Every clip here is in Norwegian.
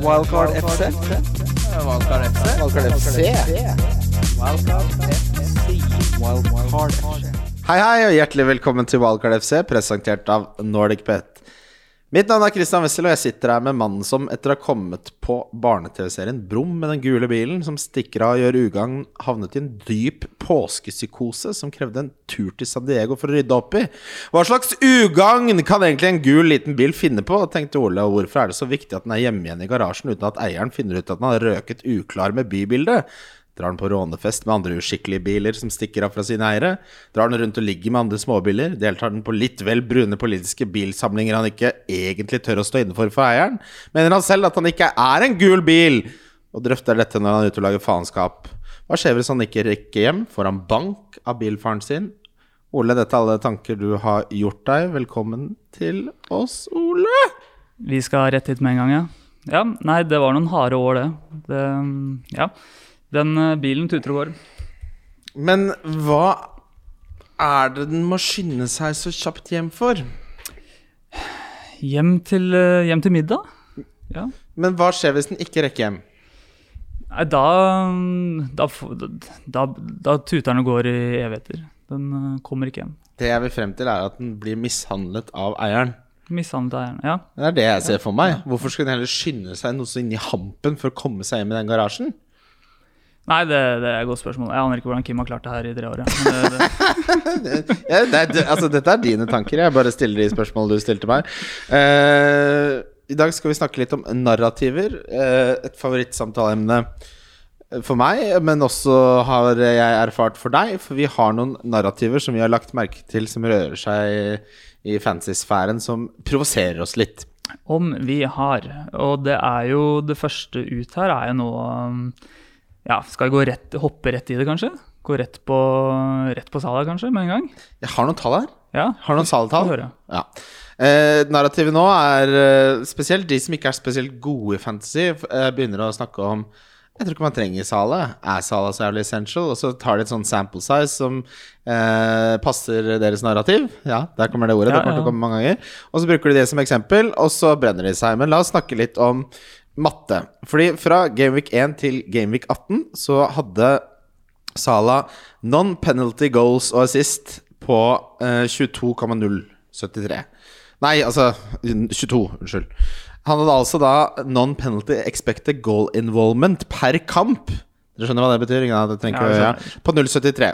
Wildcard FC. Wildcard FC. Wildcard FC. Wildcard FC. Hei, hei, og hjertelig velkommen til Wildcard FC, presentert av NordicBet. Mitt navn er Christian Wessel, og jeg sitter her med mannen som etter å ha kommet på barne-TV-serien Brum med den gule bilen, som stikker av og gjør ugagn, havnet i en dyp påskepsykose som krevde en tur til San Diego for å rydde opp i. Hva slags ugagn kan egentlig en gul liten bil finne på, tenkte Ole, og hvorfor er det så viktig at den er hjemme igjen i garasjen uten at eieren finner ut at den har røket uklar med bybildet? Drar den på rånefest med andre uskikkelige biler som stikker av fra sine eiere? Drar den rundt og ligger med andre småbiler? Deltar den på litt vel brune politiske bilsamlinger han ikke egentlig tør å stå innenfor for eieren? Mener han selv at han ikke er en gul bil? Og drøfter dette når han er ute og lager faenskap. Hva skjer hvis han ikke rekker hjem? Får han bank av bilfaren sin? Ole, dette er alle tanker du har gjort deg. Velkommen til oss, Ole. Vi skal rett hit med en gang, ja. Ja, nei, det var noen harde år, det. det ja. Den eh, bilen tuter og går. Men hva er det den må skynde seg så kjapt hjem for? Hjem til, eh, hjem til middag? Ja. Men hva skjer hvis den ikke rekker hjem? Nei, da Da, da, da tuter den og går i evigheter. Den eh, kommer ikke hjem. Det jeg vil frem til, er at den blir mishandlet av eieren. Mishandlet av eieren, ja. Det er det jeg ser for meg. Hvorfor skulle den heller skynde seg noe så inn i hampen for å komme seg hjem i den garasjen? Nei, det, det, er et godt spørsmål. Jeg aner ikke hvordan Kim har klart det her i tre år. Det, det, ja, det altså, dette er dine tanker. Jeg bare stiller de spørsmålene du stilte meg. Uh, I dag skal vi snakke litt om narrativer. Uh, et favorittsamtaleemne for meg, men også har jeg erfart for deg. For vi har noen narrativer som vi har lagt merke til som rører seg i fantasy-sfæren, som provoserer oss litt. Om vi har. Og det er jo Det første ut her er jo nå um, ja, Skal vi rett, hoppe rett i det, kanskje? Gå rett på, rett på Salah, kanskje, med en gang? Jeg har noen tall her. Ja, har noen Salah-tall. Ja. Eh, narrativet nå er eh, spesielt de som ikke er spesielt gode i fantasy, eh, begynner å snakke om jeg tror ikke man trenger Salah. Er Salah så jævlig essential? Og så tar de et sånn sample size som eh, passer deres narrativ. Ja, der kommer det ordet. Ja, det kommer til å komme mange ganger. Og så bruker de det som eksempel, og så brenner de seg. Men la oss snakke litt om matte. Fordi fra Gameweek 1 til Gameweek 18 så hadde Sala non-penalty goals og assist på eh, 22,073. Nei, altså 22, unnskyld. Han hadde altså da non-penalty expected goal involvement per kamp. Dere skjønner hva det betyr? Ja, det ja, ja. På 0,73.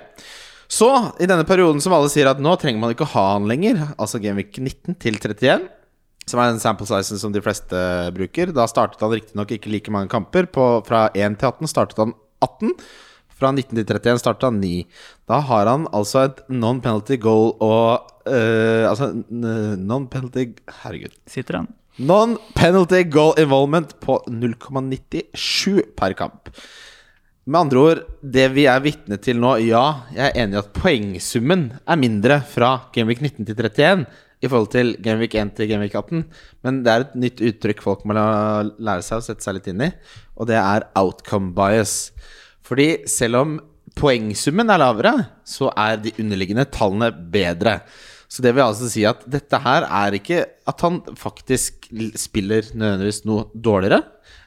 Så, i denne perioden som alle sier at nå trenger man ikke å ha han lenger, altså Gameweek 19 til 31 som er den sample sizen som de fleste bruker. Da startet han riktignok ikke like mange kamper. På, fra 1 til 18 startet han 18. Fra 19 til 31 startet han 9. Da har han altså et non-penalty goal og uh, Altså non-penalty Herregud. Sitter han. Non-penalty goal involvement på 0,97 per kamp. Med andre ord, det vi er vitne til nå, ja, jeg er enig i at poengsummen er mindre fra Gameweek 19 til 31 i forhold til Genvik 1 til Genvik 18. Men det er et nytt uttrykk folk må lære seg å sette seg litt inn i, og det er outcome bias. Fordi selv om poengsummen er lavere, så er de underliggende tallene bedre. Så det vil altså si at dette her er ikke at han faktisk spiller nødvendigvis noe dårligere.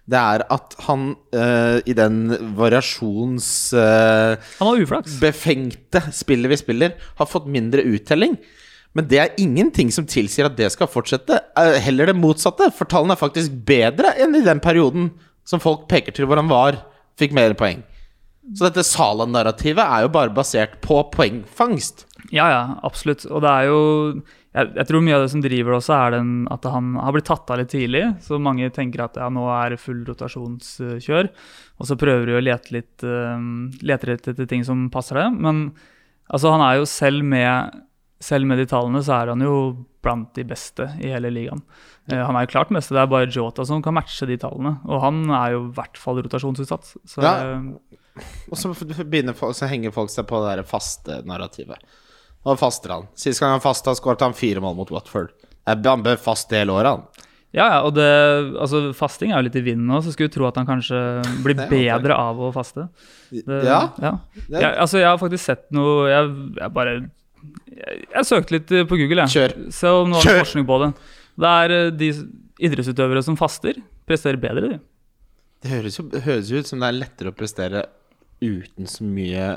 Det er at han uh, i den variasjons... Uh, han har uflaks. Befengte spillet vi spiller, har fått mindre uttelling. Men det er ingenting som tilsier at det skal fortsette. Heller det motsatte, for tallene er faktisk bedre enn i den perioden som folk peker til hvor han var, fikk mer poeng. Så dette Sala-narrativet er jo bare basert på poengfangst. Ja, ja, absolutt. Og det er jo jeg, jeg, tror mye av det som driver det også, er den, at han har blitt tatt av litt tidlig. Så mange tenker at ja, nå er det full rotasjonskjør. Og så prøver de å lete litt, uh, lete litt etter ting som passer det. Men altså, han er jo selv med selv med de tallene så er han jo blant de beste i hele ligaen. Uh, han er jo klart meste, det er bare Jota som kan matche de tallene. Og han er jo i hvert fall rotasjonsutsatt. Så, ja. uh, og så, begynner, så, henger folk seg på det der faste narrativet. Nå faster han. Sist gang han fasta, skåret han fire mål mot Watford. Han bør faste hele året, han. Ja, ja, og det, altså, fasting er jo litt i vinden nå, så skulle du tro at han kanskje blir bedre av å faste. Det, ja? ja. Jeg, altså, jeg har faktisk sett noe Jeg, jeg bare jeg, jeg, søkte litt på Google, jeg. Kjør. Se om noe Kjør. forskning på det. Det er eh, de idrettsutøvere som faster. presterer bedre, de. Det høres jo høres jo ut som det er lettere å prestere uten så mye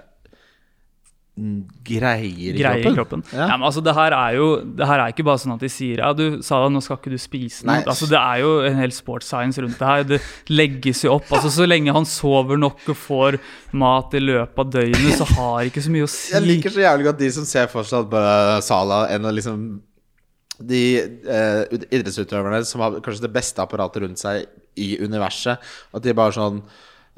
greier i Greier i kroppen. kroppen. Ja. Ja. men altså, det her er jo Det her er ikke bare sånn at de sier Ja, du sa da, nå skal ikke du spise noe. Altså, det er jo en hel sports science rundt det her. Det legges jo opp. Altså, Så lenge han sover nok og får mat i løpet av døgnet, så har ikke så mye å si. Jeg liker så jævlig godt de som ser for seg at bare Sala enn å liksom De eh, idrettsutøverne som har kanskje det beste apparatet rundt seg i universet, at de bare sånn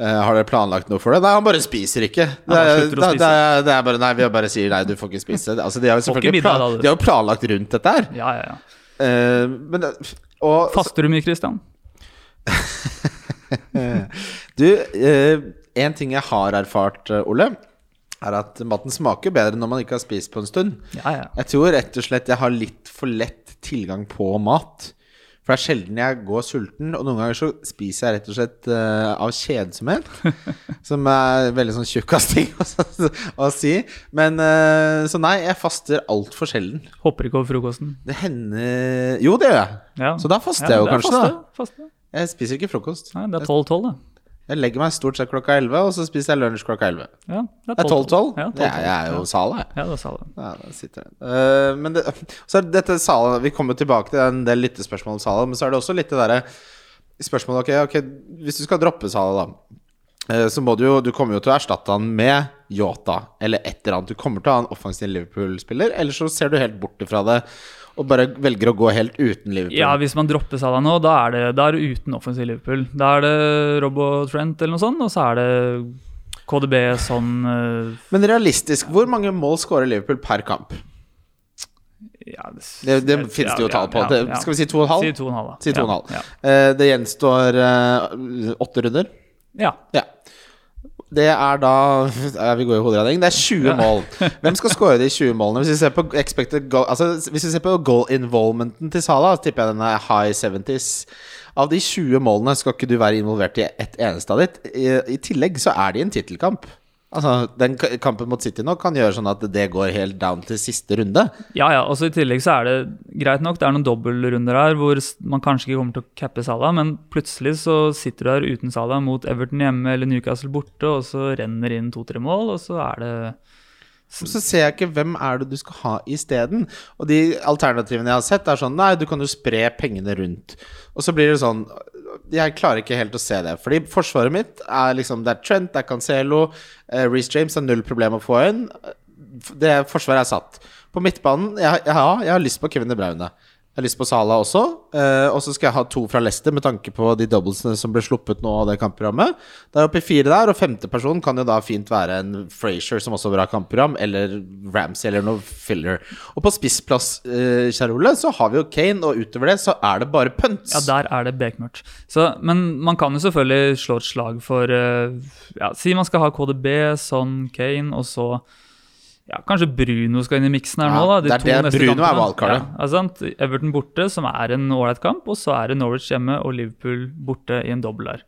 har dere planlagt noe for det? Nei, han bare spiser ikke. Det, er- å det, det, er- det er bare Nei, vi bare sier nei, du får ikke spise. Altså, de har jo selvfølgelig middag, plan, de har planlagt rundt dette her. Ja, ja, ja. Uh, men og Faster du mye, Christian? Du, eh, en ting jeg har erfart, eh, Ole, er at maten smaker bedre når man ikke har spist på en stund. Ja, ja. Jeg tror rett og slett jeg har litt for lett tilgang på mat. For det er sjelden jeg går sulten, og noen ganger så spiser jeg rett og slett uh, av kjedsomhet. som er veldig sånn tjukkasting å, å si. Men uh, Så nei, jeg faster altfor sjelden. Hopper ikke over frokosten. Det hender Jo, det gjør jeg. Ja. Så da faster jeg jo kanskje, faste, da. Faste. Jeg spiser ikke frokost. Nei, det er 12-12, det. Jeg legger meg stort sett klokka 11, og så spiser jeg lunsj klokka 11. Ja, det er 12-12. Ja, er- jeg er jo Sala, jeg. Ja, det er det. Ja, der sitter den. Uh, men det, så er dette Sala Vi kommer tilbake til en del lyttespørsmål om Sala, men så er det også litt det derre spørsmålet okay, ok, hvis du skal droppe Sala, da. eh, Så må du jo Du kommer jo til å erstatte han med Yota eller et eller annet. Du kommer til å ha en offensiv Liverpool-spiller, eller så ser du helt bort ifra det og bare velger å gå helt uten Liverpool. Ja, hvis man dropper Salah nå, da er det, da er det uten offensiv Liverpool. Da er det Robbo Trent eller noe sånt, og så er det KDB sånn uh, Men realistisk, hvor mange mål skårer Liverpool per kamp? ja, det, Det, det jeg, finnes det jo ja, tall på. ja, Det, skal vi si to og en halv? Si to og en halv, da. Si. Eh, Det gjenstår eh, åtte runder. ja. Ja. Det er da Vi går i hoderegning. Det er 20 mål. Hvem skal score de 20 målene? Hvis vi ser på expected goal Altså Hvis vi ser på goal involvementen til Salah, så tipper jeg den er high 70s. Av de 20 målene skal ikke du være involvert i ett eneste av ditt. I, I tillegg så er det en tittelkamp. Altså Den kampen mot City nå kan gjøre sånn at det går helt down til siste runde. Ja, ja. Og så I tillegg så er det greit nok, det er noen dobbeltrunder her hvor man kanskje ikke kommer til å cappe Salah, men plutselig så sitter du her uten Salah mot Everton hjemme eller Newcastle borte, og så renner inn to-tre mål, og så er det Så ser jeg ikke hvem er det du skal ha isteden. Og de alternativene jeg har sett, er sånn Nei, du kan jo spre pengene rundt. Og så blir det sånn Jeg klarer ikke helt å se det. Fordi forsvaret mitt er liksom Det er Trent, det er Cancelo. Uh, Reece James er null problem å få inn. Det forsvaret er satt. På midtbanen ja, ja, jeg har lyst på Kevin De Bruyne. Jeg har lyst på Sala også. Uh, og så skal jeg ha to fra Leicester med tanke på de doublesene som ble sluppet nå av det kampprogrammet. Det er oppe i fire der, og femte person kan jo da fint være en Frazier som også har bra kampprogram, eller Ramsey eller noe filler. Og på spissplass, uh, Kjærole, så har vi jo Kane, og utover det så er det bare punts. Ja, der er det bekmørkt. Men man kan jo selvfølgelig slå et slag for uh, ja, Si man skal ha KDB, sånn Kane, og så ja, Kanskje Bruno skal inn i miksen her Ja, nå, da. det er det. Bruno er kampene. Ja, er? Everton borte, som er en ålreit kamp, og så er det Norwich hjemme og Liverpool borte i en dobbel her.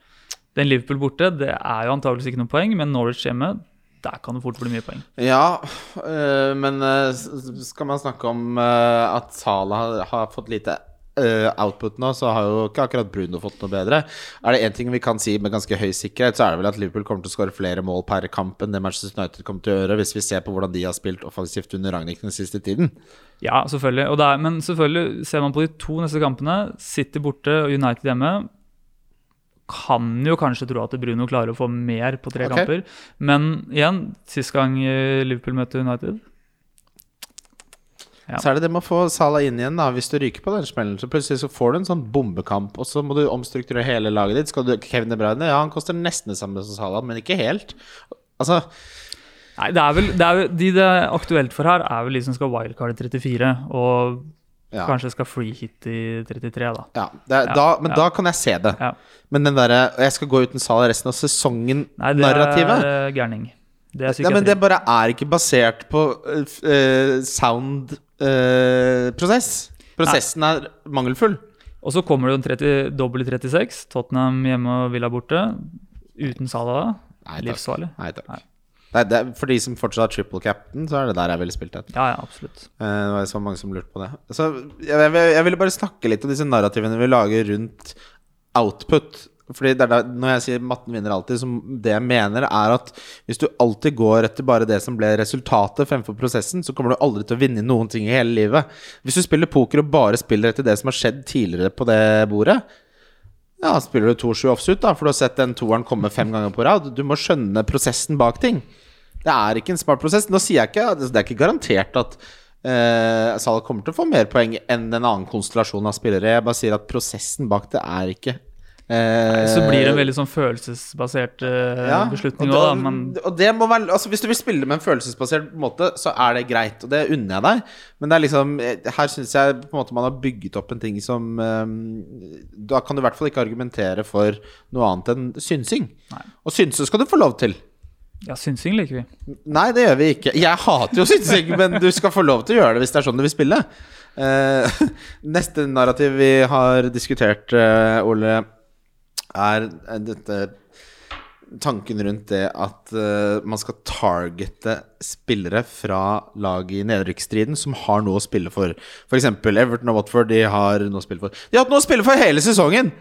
Den Liverpool borte, det er jo antakeligvis ikke noe poeng, men Norwich hjemme, der kan det fort bli mye poeng. Ja, øh, men øh, skal man snakke om øh, at Salah har fått lite øh, output nå, så har jo ikke akkurat Bruno fått noe bedre. Er det én ting vi kan si med ganske høy sikkerhet, så er det vel at Liverpool kommer til å skåre flere mål per kamp enn det Manchester United kommer til å gjøre, hvis vi ser på hvordan de har spilt offensivt under Ragnhild den siste tiden. Ja, selvfølgelig. Og det er, men selvfølgelig, ser man på de to neste kampene, City borte og United hjemme, kan jo kanskje tro at Bruno klarer å få mer på tre okay. kamper. Men igjen, sist gang eh, Liverpool møtte United Ja. Så er det det med å få Sala inn igjen, da. Hvis du ryker på den smellen, så plutselig så får du en sånn bombekamp, og så må du omstrukturere hele laget ditt. Skal du Kevin De Bruyne? Ja, han koster nesten det samme som Sala, men ikke helt. Altså Nei, det er vel, det er, De det er aktuelt for her, er vel de som skal wildcard i 34, og ja. kanskje skal free hit i 33, da. Ja, det er, Ja, da, men ja. da kan jeg se det. Ja. Men den derre jeg skal gå uten Sala resten av sesongen'-narrativet Nei, det er eh, gærning. Det er ja, Men det bare er ikke basert på uh, sound uh, prosess. Prosessen er mangelfull. Og så kommer det jo en 30, dobbel i 36. Tottenham hjemme og Villa borte. Uten Salah. Nei. Livsfarlig. Nei takk. Nei. Nei, det er, for de som fortsatt har triple captain, så er det der jeg ville spilt et. Ja, ja, absolutt. Det var så mange som lurte på det. Så jeg, jeg, jeg ville bare snakke litt om disse narrativene vi lager rundt output. Fordi det er da, Når jeg sier matten vinner alltid, så det jeg mener, er at hvis du alltid går etter bare det som ble resultatet fremfor prosessen, så kommer du aldri til å vinne noen ting i hele livet. Hvis du spiller poker og bare spiller etter det som har skjedd tidligere på det bordet, ja, spiller du 2-7 offsuit, da, for du har sett den toeren komme fem ganger på rad. Du må skjønne prosessen bak ting. Det er ikke en smart prosess. Nå sier jeg ikke Det er ikke garantert at uh, Salah kommer til å få mer poeng enn en annen konstellasjon av spillere. Jeg bare sier at prosessen bak det er ikke Nei, så blir det en veldig sånn følelsesbasert uh, ja, beslutning òg, da. Men... Og det må være, altså Hvis du vil spille med en følelsesbasert måte, så er det greit, og det unner jeg deg. Men det er liksom her syns jeg på en måte man har bygget opp en ting som um, Da kan du i hvert fall ikke argumentere for noe annet enn synsing. Nei. Og synse skal du få lov til. Ja, synsing liker vi. Nei, det gjør vi ikke. Jeg hater jo synsing, men du skal få lov til å gjøre det hvis det er sånn du vil spille. Uh, neste narrativ vi har diskutert, uh, Ole er dette tanken rundt det at uh, man skal targete spillere fra laget i nedrykksstriden som har noe å spille for. F.eks. Everton og Watford de har noe å spille for. De har hatt noe å spille for hele sesongen!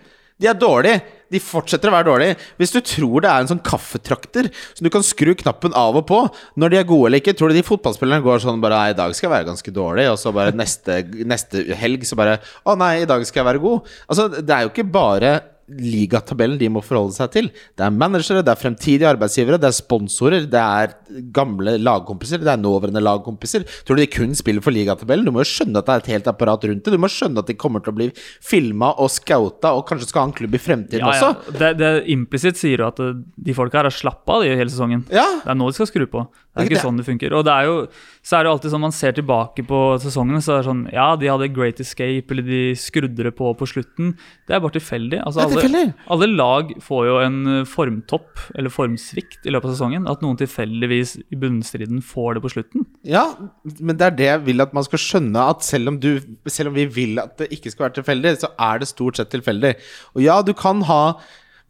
De er dårlige. De fortsetter å være dårlige. Hvis du tror det er en sånn kaffetrakter som du kan skru knappen av og på når de er gode eller ikke, tror du de fotballspillerne går sånn bare Nei, i dag skal jeg være ganske dårlig, og så bare neste, neste helg så bare Å nei, i dag skal jeg være god. Altså, det er jo ikke bare ligatabellen de må forholde seg til. Det er managere, det er fremtidige arbeidsgivere, det er sponsorer, det er gamle lagkompiser, det er nåværende lagkompiser. Tror du de kun spiller for ligatabellen? Du må jo skjønne at det er et helt apparat rundt det. Du må skjønne at de kommer til å bli filma og scouta og kanskje skal ha en klubb i fremtiden ja, ja. også. Det, det Implisitt sier jo at de folka her har slappa av hele sesongen. Ja. Det er nå de skal skru på. Det er ikke det. sånn det funker. Og det er jo, så er det alltid sånn man ser tilbake på sesongen, så er det sånn Ja, de hadde Great Escape, eller de skrudde det på på slutten. Det er bare tilfeldig. Altså, alle, alle, lag får jo en eh, formtopp, eller formsvikt, i løpet av sesongen. At noen tilfeldigvis i bunnstriden får det på slutten. Ja, men det er det jeg vil at man skal skjønne. At selv om, du, selv om vi vil at det ikke skal være tilfeldig, så er det stort sett tilfeldig. Og ja, du kan ha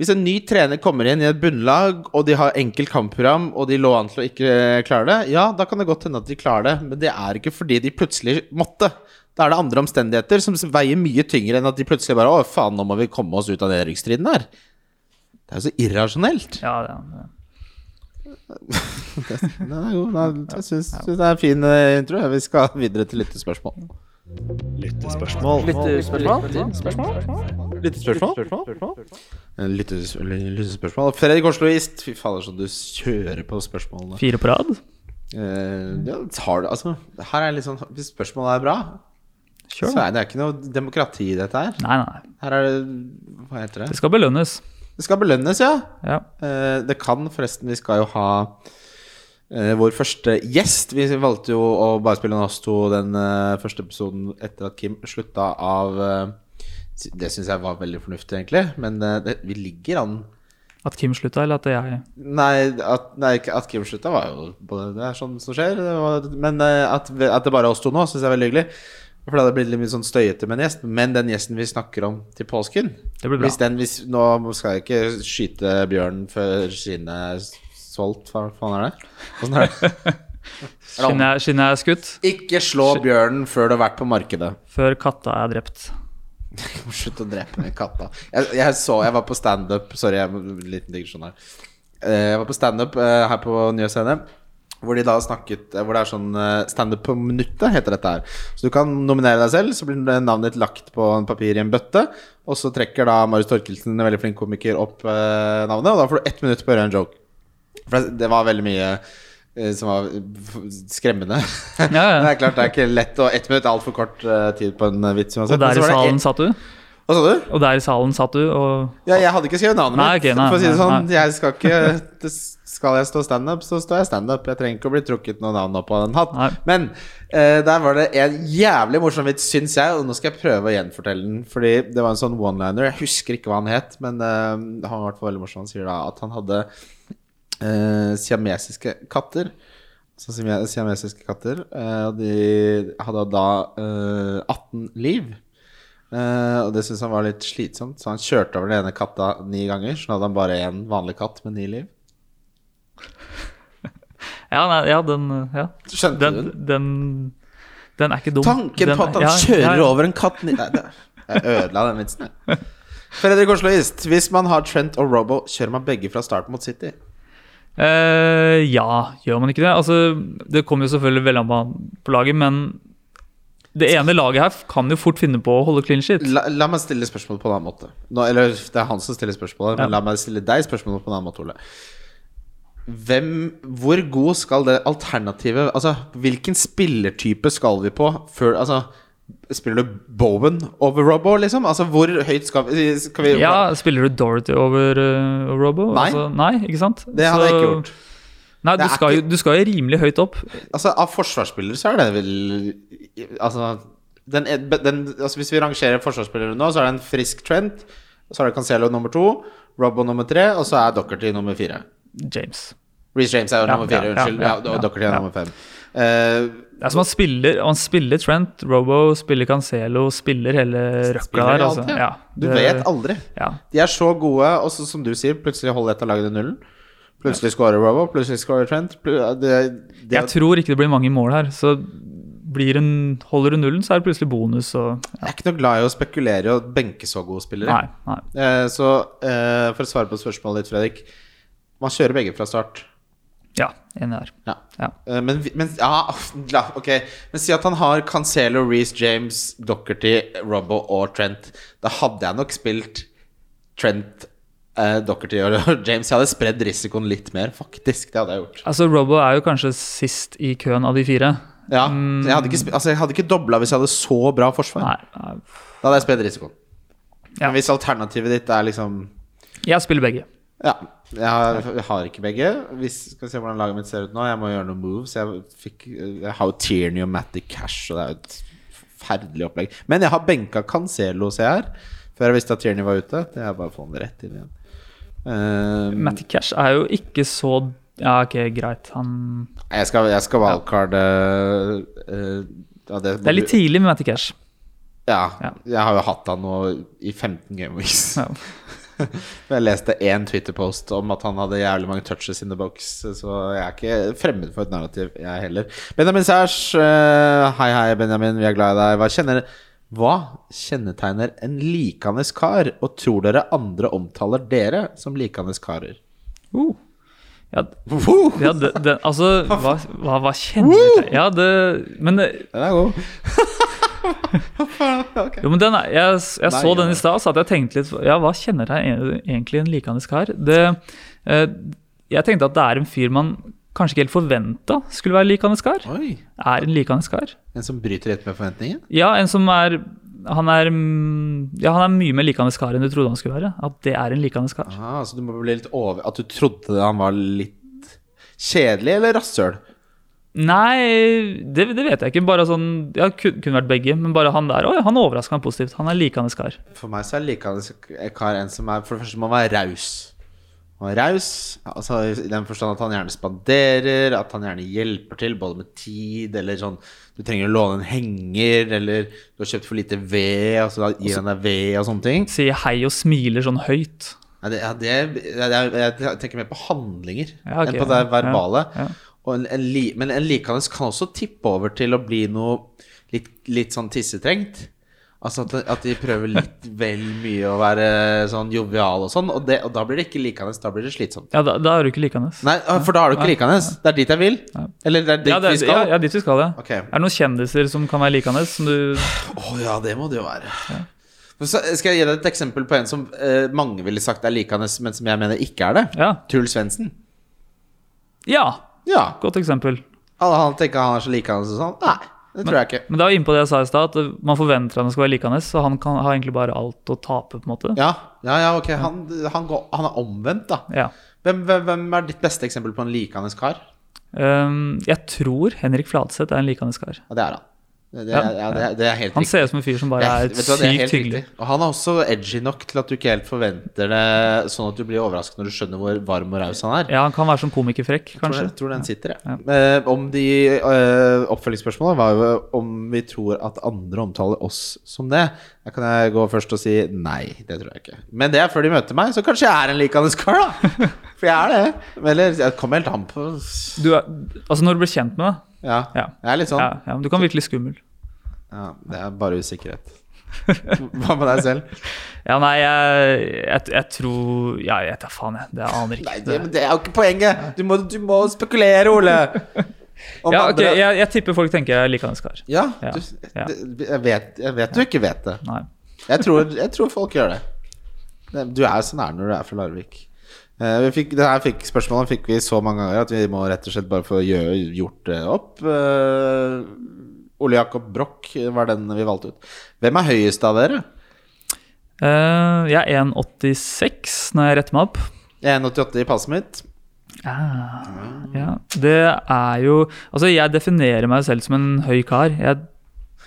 hvis en ny trener kommer inn i et bunnlag, og de har enkelt kampprogram, og de lå an til å ikke klare det, ja, da kan det godt hende at de klarer det. Men det er ikke fordi de plutselig måtte. Da er det andre omstendigheter som veier mye tyngre enn at de plutselig bare Å, faen, nå må vi komme oss ut av nedrykksstriden her. Det er jo så irrasjonelt. Ja, det er det. den er god. Jeg syns det er en fin eh, intro. Vi skal videre til lyttespørsmål. Lyttespørsmål. Lyttespørsmål? Lyttespørsmål? Lyttespørsmål. Fredrik Osloist, Fy fader, så du kjører på spørsmålene. Fire på rad? Uh, ja, tar du altså, her er litt sånn Hvis spørsmålet er bra, sure. så er det ikke noe demokrati i dette her. Nei, nei. Her er det Hva heter det? Det skal belønnes. Det skal belønnes, ja. ja. Uh, det kan forresten Vi skal jo ha Uh, vår første gjest. Vi valgte jo å bare spille oss to den uh, første episoden etter at Kim slutta av uh, Det syns jeg var veldig fornuftig, egentlig. Men det, vi ligger an At Kim slutta, eller at jeg Nei, at, nei, at Kim slutta, var jo Det er sånn som skjer. Men at, at, det bare er oss to nå, syns jeg er veldig hyggelig. For det hadde blitt litt sånn støyete med en gjest. Men den gjesten vi snakker om til påsken Det blir bra hvis den, hvis, Nå skal jeg ikke skyte bjørnen før skinnet er solgt? Hva faen er det? Åssen er det? Skinnet er skutt? Ikke slå bjørnen før du har vært på markedet. Før katta er drept. Slutt å drepe den katta. Jeg, jeg, så, jeg var på standup Sorry, jeg, liten digresjon her. Eh, jeg var på standup uh, her på Nye Scene. Hvor de da snakket Hvor det er sånn standup på minuttet, heter dette her. Så du kan nominere deg selv, så blir navnet ditt lagt på en papir i en bøtte. Og så trekker da Marius Torkelsen, en veldig flink komiker, opp navnet, og da får du ett minutt på å gjøre en joke. For det var veldig mye eh, som var skremmende. Ja, ja. det er klart det er ikke lett, og ett minutt er altfor kort uh, tid på en vits uansett. Og der i salen satt du? Hva sa du? Og der i salen satt du og Ja, jeg hadde ikke skrevet navnet mitt. Okay, for å si det sånn, nei. jeg skal ikke Skal jeg stå standup, så står jeg standup. Jeg trenger ikke å bli trukket noe navn opp av en hatt. Nei. Men uh, der var det en jævlig morsom vits, syns jeg, og nå skal jeg prøve å gjenfortelle den. Fordi det var en sånn one-liner. Jeg husker ikke hva han het, men uh, han var vært veldig morsom. Han sier da at han hadde eh, siamesiske katter. Så siamesiske katter. Eh, de hadde da eh, 18 liv. Eh, og det syntes han var litt slitsomt, så han kjørte over den ene katta ni ganger. Så nå hadde han bare én vanlig katt med ni liv. ja, nei, ja, den ja. Skjønte den, du den? Den, den er ikke dum. Tanken den, på at han kjører over en katt ni... Jeg ødela den vitsen. Fredrik Osloist, hvis man har Trent og Robo, kjører man begge fra start mot City? Eh, ja, gjør man ikke det? Altså, det kommer jo selvfølgelig veldig an på- på laget, men det ene laget her kan jo fort finne på å holde clean shit. La, la meg stille spørsmålet på en annen måte. Nå, eller det er han som stiller spørsmålet, men Ja. la meg stille deg spørsmålet på en annen måte, Ole. Hvem, hvor god skal det alternativet Altså, hvilken spillertype skal vi på før Altså, spiller du Bowen over Robbo, liksom? Altså, hvor høyt skal vi, skal vi Ja, Spiller du Dorothy over uh, Robbo? Nei. Altså, nei, ikke sant? Det hadde jeg ikke gjort. Nei, du skal, ikke... jo, du skal jo rimelig høyt opp. Altså, av forsvarsspillere så er det vel Altså, den, den, altså Hvis vi rangerer forsvarsspillere nå, så er det en frisk Trent. Så er det Cancelo nummer to, Robbo nummer tre, og så er Dockerty nummer fire. James. Reece James er jo Ja, nummer fire, ja, unnskyld. ja, Ja, ja, Dockerty er nummer fem. Eh, Det er som han spiller, han spiller Trent, Robo, spiller Cancelo, spiller hele røkla der. Altså. Ja, du det- vet aldri. Ja. De er så gode, og så som du sier, plutselig holder et av lagene nullen. Plutselig scorer Robo, plutselig scorer Trent. Pl- Det, det, Jeg tror ikke det blir mange mål her. Så blir en, holder du nullen, så er det plutselig bonus. Og, jeg er ikke noe glad i å spekulere og benke så gode spillere. nei, nei. Eh, så eh, for å svare på spørsmålet ditt, Fredrik. Man kjører begge fra start. Ja, enig der. Ja. Ja. Eh, Men, men ja, ok Men si at han har Cancelo, Reece James, Docherty, Robbo og Trent. Da hadde jeg nok spilt Trent, eh, Docherty og James. Jeg hadde spredd risikoen litt mer, faktisk. Det hadde jeg gjort. Altså, Robbo er jo kanskje sist i køen av de fire. Ja, så jeg hadde ikke, altså, jeg hadde ikke dobla hvis jeg hadde så bra forsvar. Nei. Da hadde jeg spredd risikoen. Ja. Men hvis alternativet ditt er liksom Jeg spiller begge. Ja. Jeg har, jeg har ikke begge. Vi skal se hvordan laget mitt ser ut nå. Jeg må gjøre noen moves. Jeg, fikk, jeg har jo Tierney og Matty Cash, og det er jo et forferdelig opplegg. Men jeg har benka Cancelo, ser jeg her. Før jeg visste at Tierney var ute. Det er bare å få han rett inn igjen. Um, Matty Cash er jo ikke så Ja, ok, greit. Han jeg skal, jeg skal wildcard uh, uh, det, Det er litt tidlig med Matty Cash. Ja. Ja. Jeg har jo hatt han nå i 15 game weeks. Ja. Jeg leste én Twitter-post om at han hadde jævlig mange touches in the box, så jeg er ikke fremmed for et narrativ, jeg heller. Benjamin Sæsj, eh, hei hei, Benjamin, vi er glad i deg. Hva, kjenner, hva kjennetegner en likandes kar, og tror dere andre omtaler dere som likandes karer? Uh. Ja, ja det, det, altså hva, hva, hva kjenner jeg Ja, det Men det, Den er god. Jo, men den jeg jeg Nei, så den i stad, sa at jeg tenkte litt Ja, hva kjenner jeg egentlig en likandes kar? Det, eh, jeg tenkte at det er en fyr man kanskje ikke helt forventa skulle være likandes kar. Oi. Er en likandes kar. En som bryter rett med forventningen? Ja, en som er han er, ja, han er mye mer likandes kar enn du trodde han skulle være. At det er en likandes kar. Ah, så du må bli litt over At du trodde han var litt kjedelig eller rasshøl? Nei, det, det vet jeg ikke. Bare sånn, ja, kun- Kunne vært begge, men bare han der. Oi, han overraska meg positivt. Han er likende kar. For meg så er likende kar en som er For det første må være raus. Han er raus altså, i den forstand at han gjerne spanderer, at han gjerne hjelper til, både med tid eller sånn Du trenger å låne en henger, eller du har kjøpt for lite ved, og så gir han deg ved og sånne ting. Sier hei og smiler sånn høyt. Ja, det, ja, det, jeg, jeg, tenker mer på handlinger Ja, okay, enn på det verbale. ja. En, en li, men en likandes kan også tippe over til å bli noe litt, litt sånn tissetrengt. Altså at, at de prøver litt vel mye å være sånn jovial og sånn, og, det, og da blir det ikke likende, da blir det slitsomt. Ja, da, da er du ikke likende. Nei, for da er du ikke likende. Det er dit jeg vil. Eller det er dit Ja, det, vi ja, skal. ja, dit vi skal, ja. Okay. Er det noen kjendiser som kan være likende? Som du Å ja, det må det jo være. Så skal jeg gi deg et eksempel på en som eh, mange ville sagt er likende, men som jeg mener ikke er det. Ja. Truls Svendsen. ja, Ja. godt eksempel. Alle han tenker han er så likende som sånn. Nei, det tror jeg ikke. Men det er jo innpå det jeg sa i stad, at man forventer han skal være likende, så han kan, har egentlig bare alt å tape, på en måte. Ja, ja, ja ok. Han, han, går, han er omvendt, da. Ja. Hvem, hvem, hvem er ditt beste eksempel på en likende kar? Um, jeg tror Henrik Fladseth er en likende kar. Ja, det er han. Det, det, Ja. ja, det, er- det helt Han riktig. ser ut som en fyr som bare er hva, er sykt helt hyggelig. Og han er også edgy nok til at du ikke helt forventer det, sånn at du blir overrasket når du skjønner hvor varm og raus han er. Ja, han kan være som komikerfrekk, tror, kanskje. jeg tror den sitter, jeg. Eh, om de eh, Oppfølgingsspørsmålene var jo om vi tror at andre omtaler oss som det. Da kan jeg gå først og si nei, det tror jeg ikke. Men det er før de møter meg, så kanskje jeg er en likandes kar, da. For jeg er det. Eller jeg kommer helt an på Du er, altså når du blir kjent med det Ja, Ja. jeg er litt sånn. ja, men Du kan virke litt skummel. Ja, det er bare usikkerhet. Hva med deg selv? Ja, nei, jeg, jeg, jeg tror Ja, jeg vet da faen, jeg. Det aner ikke. Nei, det, men det er jo ikke poenget! Du må, du må spekulere, Ole! Om ja, ok, jeg, jeg tipper folk tenker jeg er likende kar. Ja, Ja, du, det- Jeg, vet, jeg vet du ikke vet det. Nei. Jeg tror, jeg tror folk gjør det. Det- Du er så nær når du er fra Larvik. Eh, vi fikk, det her fikk, spørsmålet fikk vi så mange ganger at vi må rett og slett bare få gjøre, gjort det opp. Uh, Ole Jakob Broch var den vi valgte ut. Hvem er høyest av dere? Uh, jeg er 1,86 når jeg retter meg opp. Jeg er 1,88 i passet mitt. Ah, ja, det er jo Altså, jeg definerer meg selv som en høy kar. Jeg,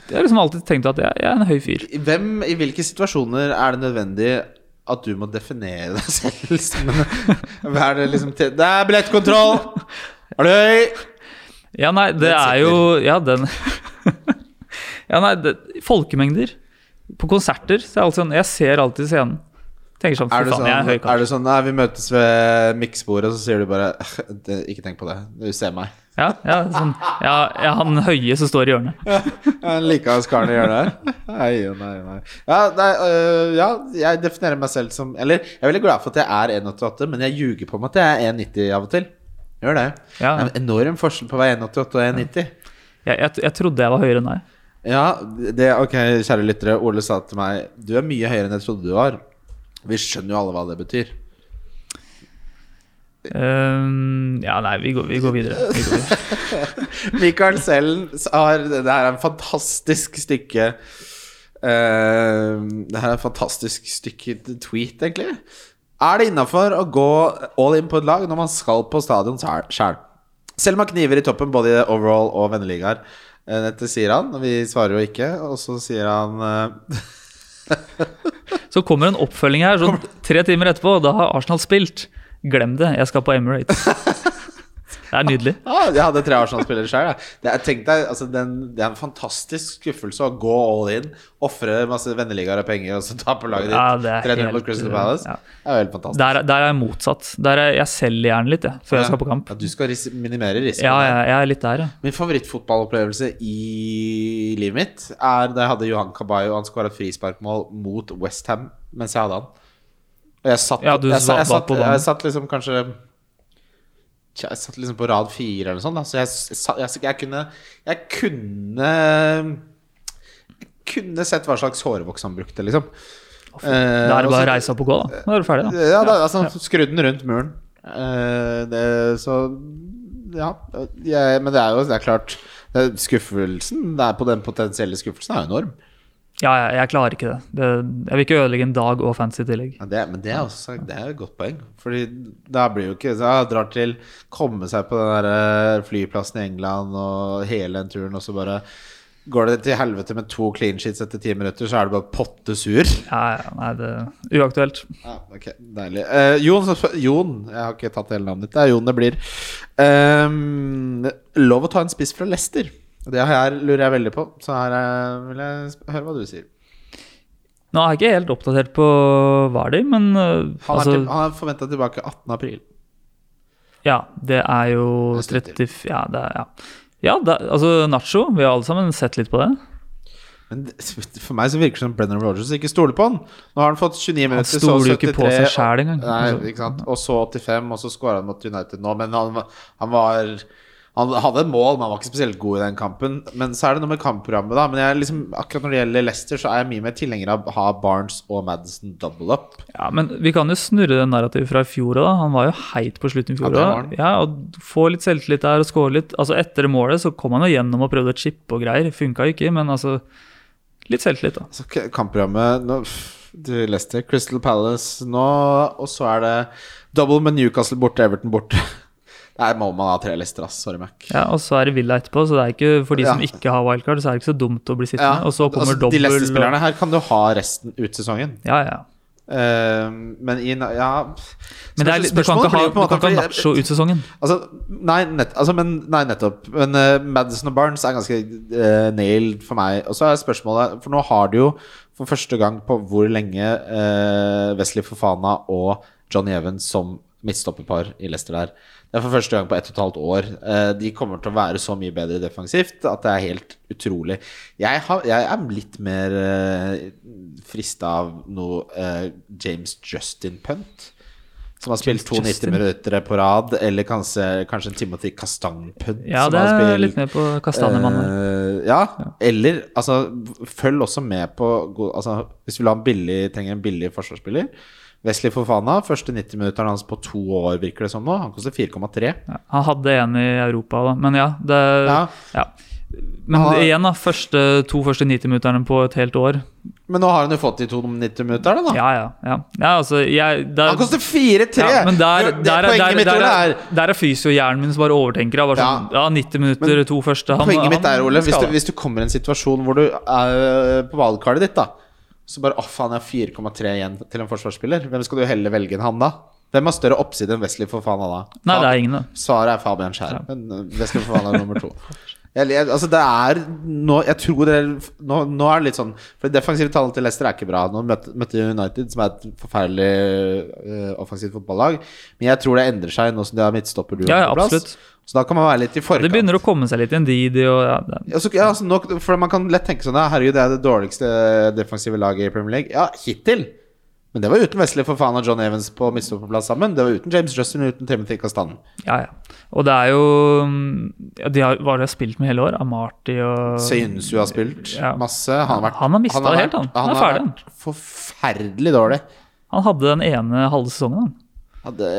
jeg har liksom alltid tenkt at jeg, jeg er en høy fyr. Hvem, I hvilke situasjoner er det nødvendig at du må definere deg selv som Hva Er det liksom til, Det er billettkontroll! Er du høy? Ja, nei, det er jo Ja, den Ja, nei, det, folkemengder. På konserter så er det alltid sånn Jeg ser alltid scenen. Tenker sånn Er det sånn, jeg er en er det sånn Nei, vi møtes ved miksbordet, og så sier du bare Ikke tenk på det. Du ser meg. Ja, ja, sånn, ja, ja, han høye som står i hjørnet. ja, liker hans karen i hjørnet her. Nei, nei, nei. Ja, nei, øh, ja, jeg definerer meg selv som Eller jeg er veldig glad for at jeg er 1,88, men jeg ljuger på meg at jeg er 1,90 av og til. Gjør det. Det er en enorm forskjell på å være 1,88 og 1,90. Jeg, jeg, jeg trodde jeg var høyere enn deg. Ja, det, ok, kjære lyttere. Ole sa til meg Du er mye høyere enn jeg trodde du var. Vi skjønner jo alle hva det betyr. Um, ja, nei, vi går, vi går videre. Vi går videre. Mikael Sellen har Det her er en fantastisk stykke uh, Det her er en fantastisk stykke tweet, egentlig. Er det innafor å gå all in på et lag når man skal på stadion sjæl? Selv om man kniver i toppen både i overall og venneligaer. Eh, Dette sier han, og vi svarer jo ikke. Og så sier han eh, Så kommer en oppfølging her, sånn tre timer etterpå. Da har Arsenal spilt. Glem det, jeg skal på Emirates. Det er nydelig. ah, Jeg hadde tre Arsenal-spillere sjøl. Altså, det er en fantastisk skuffelse å gå all in, ofre masse venneligaer og penger, og så tape laget ditt Ja, det er 3-0 helt, mot Crystal uh, Palace. ja. Det er jo helt fantastisk. Der, er- der er jeg motsatt. Der er jeg selger gjerne litt, jeg, før jeg skal på kamp. Ja, du skal ris minimere risikoen. Ja, jeg, jeg er litt der, ja. Min favorittfotballopplevelse i livet mitt er da jeg hadde Johan Caballo han skåra et frisparkmål mot Westham mens jeg hadde han. Og jeg satt, Ja, du jeg, jeg, jeg, satt, jeg satt liksom kanskje Jeg satt liksom på rad fire eller noe sånt. Da. Så jeg, jeg, jeg kunne Jeg kunne kunne sett hva slags hårvoks han brukte, liksom. Da er det bare å reise opp og gå, da. Da er du ferdig, da. ja, da, altså, skru den rundt muren. Eh, det, så Ja. Jeg, men det er jo det er klart det er Skuffelsen det er på den potensielle skuffelsen er enorm. Ja, jeg, jeg klarer ikke det. det. Jeg vil ikke ødelegge en dag og fancy i tillegg. Ja, det, men det er også det er et godt poeng. Fordi da blir jo ikke så jeg drar til Komme seg på den der eh, flyplassen i England og hele den turen, og så bare Går det til helvete med to clean sheets etter ti minutter, så er det bare potte sur. Ja, ja, nei, det er uaktuelt. Ja, ok, Deilig. Eh, Jon, Jon, jeg har ikke tatt hele navnet ditt. Det er Jon det blir. Ehm, lov å ta en spiss fra Leicester. Det her lurer jeg veldig på, så her vil jeg høre hva du sier. Nå er jeg ikke helt oppdatert på Vardy, men uh, Han er, altså, til, han er forventa tilbake 18. april. Ja, det er jo er 30 Ja, det er, ja. ja det, altså Nacho, vi har alle sammen sett litt på det. Men for meg så virker det som Brennan Rogers ikke stoler på han. Nå har han fått 29 minutter, så stoler jo ikke på seg selv engang. Nei, Altså. ikke sant? Og så 85, og så skåra han mot United nå. Men han, han var Han hadde et mål, men han var ikke spesielt god i den kampen. Men så er det noe med kampprogrammet, da. Men jeg liksom, akkurat når det gjelder Leicester, så er jeg mye mer tilhenger av å ha Barnes og Madison double up. Ja, men vi kan jo snurre det narrativet fra i fjor òg. Han var jo heit på slutten i fjor Ja, òg. Ja, og få litt selvtillit der og score litt. Altså Etter målet så kom han jo gjennom og prøvde å chippe og greier. Funka jo ikke, men altså Litt selvtillit, da. Altså, kampprogrammet nå, Leicester, Crystal Palace nå, og så er det double med Newcastle borte, Everton borte. Der må man ha tre lister, ass. Sorry, Mac. Ja, Og så er det Villa etterpå, så det er ikke for de som ikke har wildcard, så er det ikke så dumt å bli sittende. og så kommer altså, dobbel De Leicester-spillerne her kan du ha resten ut sesongen. Ja, ja. Uh, men i Ja Men det er, du kan ikke ha, du kan ikke ha Nacho ut sesongen. Altså, nei, nett, altså, men, nei nettopp. Men uh, Madison og Barnes er ganske uh, nailed for meg. Og så er spørsmålet For nå har du jo for første gang på hvor lenge uh, Wesley Fofana og Johnny Evans som midtstopperpar i Leicester der. Det er for første gang på ett og et halvt år. Eh, de kommer til å være så mye bedre defensivt at det er helt utrolig. Jeg, har, jeg er litt mer uh, frista av noe eh, James Justin Punt. Som har spilt to 90 minutter på rad, eller kanskje, kanskje en Timothy Kastang-punt. Ja, det er litt mer på kastanjemannen. Uh, ja, eller altså Følg også med på altså, Hvis vi billig, trenger en billig forsvarsspiller Wesley Fofana, første 90-minutter hans på to år, virker det som nå. Han koster 4,3. Ja, han hadde en i Europa, da. Men ja, det ja. ja. Men har, igjen, da. Første, to første 90-minutterne på et helt år. Men nå har han jo fått de to 90-minutterne, da. Ja, ja. ja. ja altså, jeg, der, han koster 4-3! Ja, men der, det, der, der, der, er, der er fysiohjernen min som bare overtenker. Bare sånn, ja. 90 minutter, men, to første han, Poenget mitt er, Ole, hvis du, hvis du, kommer i en situasjon hvor du er på valgkartet ditt, da så bare Å, faen, jeg har 4,3 igjen til en forsvarsspiller. Hvem skal du heller velge enn han, da? Hvem har større oppside enn Wesley for faen da? Nei, det er ingen da Svaret er Fabian Skjær. Men uh, Wesley for faen er nummer to. Jeg, jeg, altså det er nå, Jeg tror det er, nå, nå, er det litt sånn For det defensive tallet til Leicester er ikke bra. Nå møtte, møtte United, som er et forferdelig uh, offensivt fotballag. Men jeg tror det endrer seg nå som de har midtstopper du ja, ja, plass. Så da kan man være litt i forkant. Det begynner å komme seg litt i en Didi og ja, ja, så, ja så nok, For man kan lett tenke sånn Herregud, det er det dårligste defensive laget i Premier League. Ja, hittil. Men det var uten Wesley for faen og John Evans på midtstopperplass sammen. Det var uten James Justin og uten Timothy Castan. Ja, ja. Og det er jo ja, De har, hva har de spilt med hele år? Amarty og Seinsu har spilt ja. masse. Han har, vært, han har mista det helt, han. Han, han er ferdig. Vært forferdelig dårlig. Han hadde den ene halve sesongen, han. Det,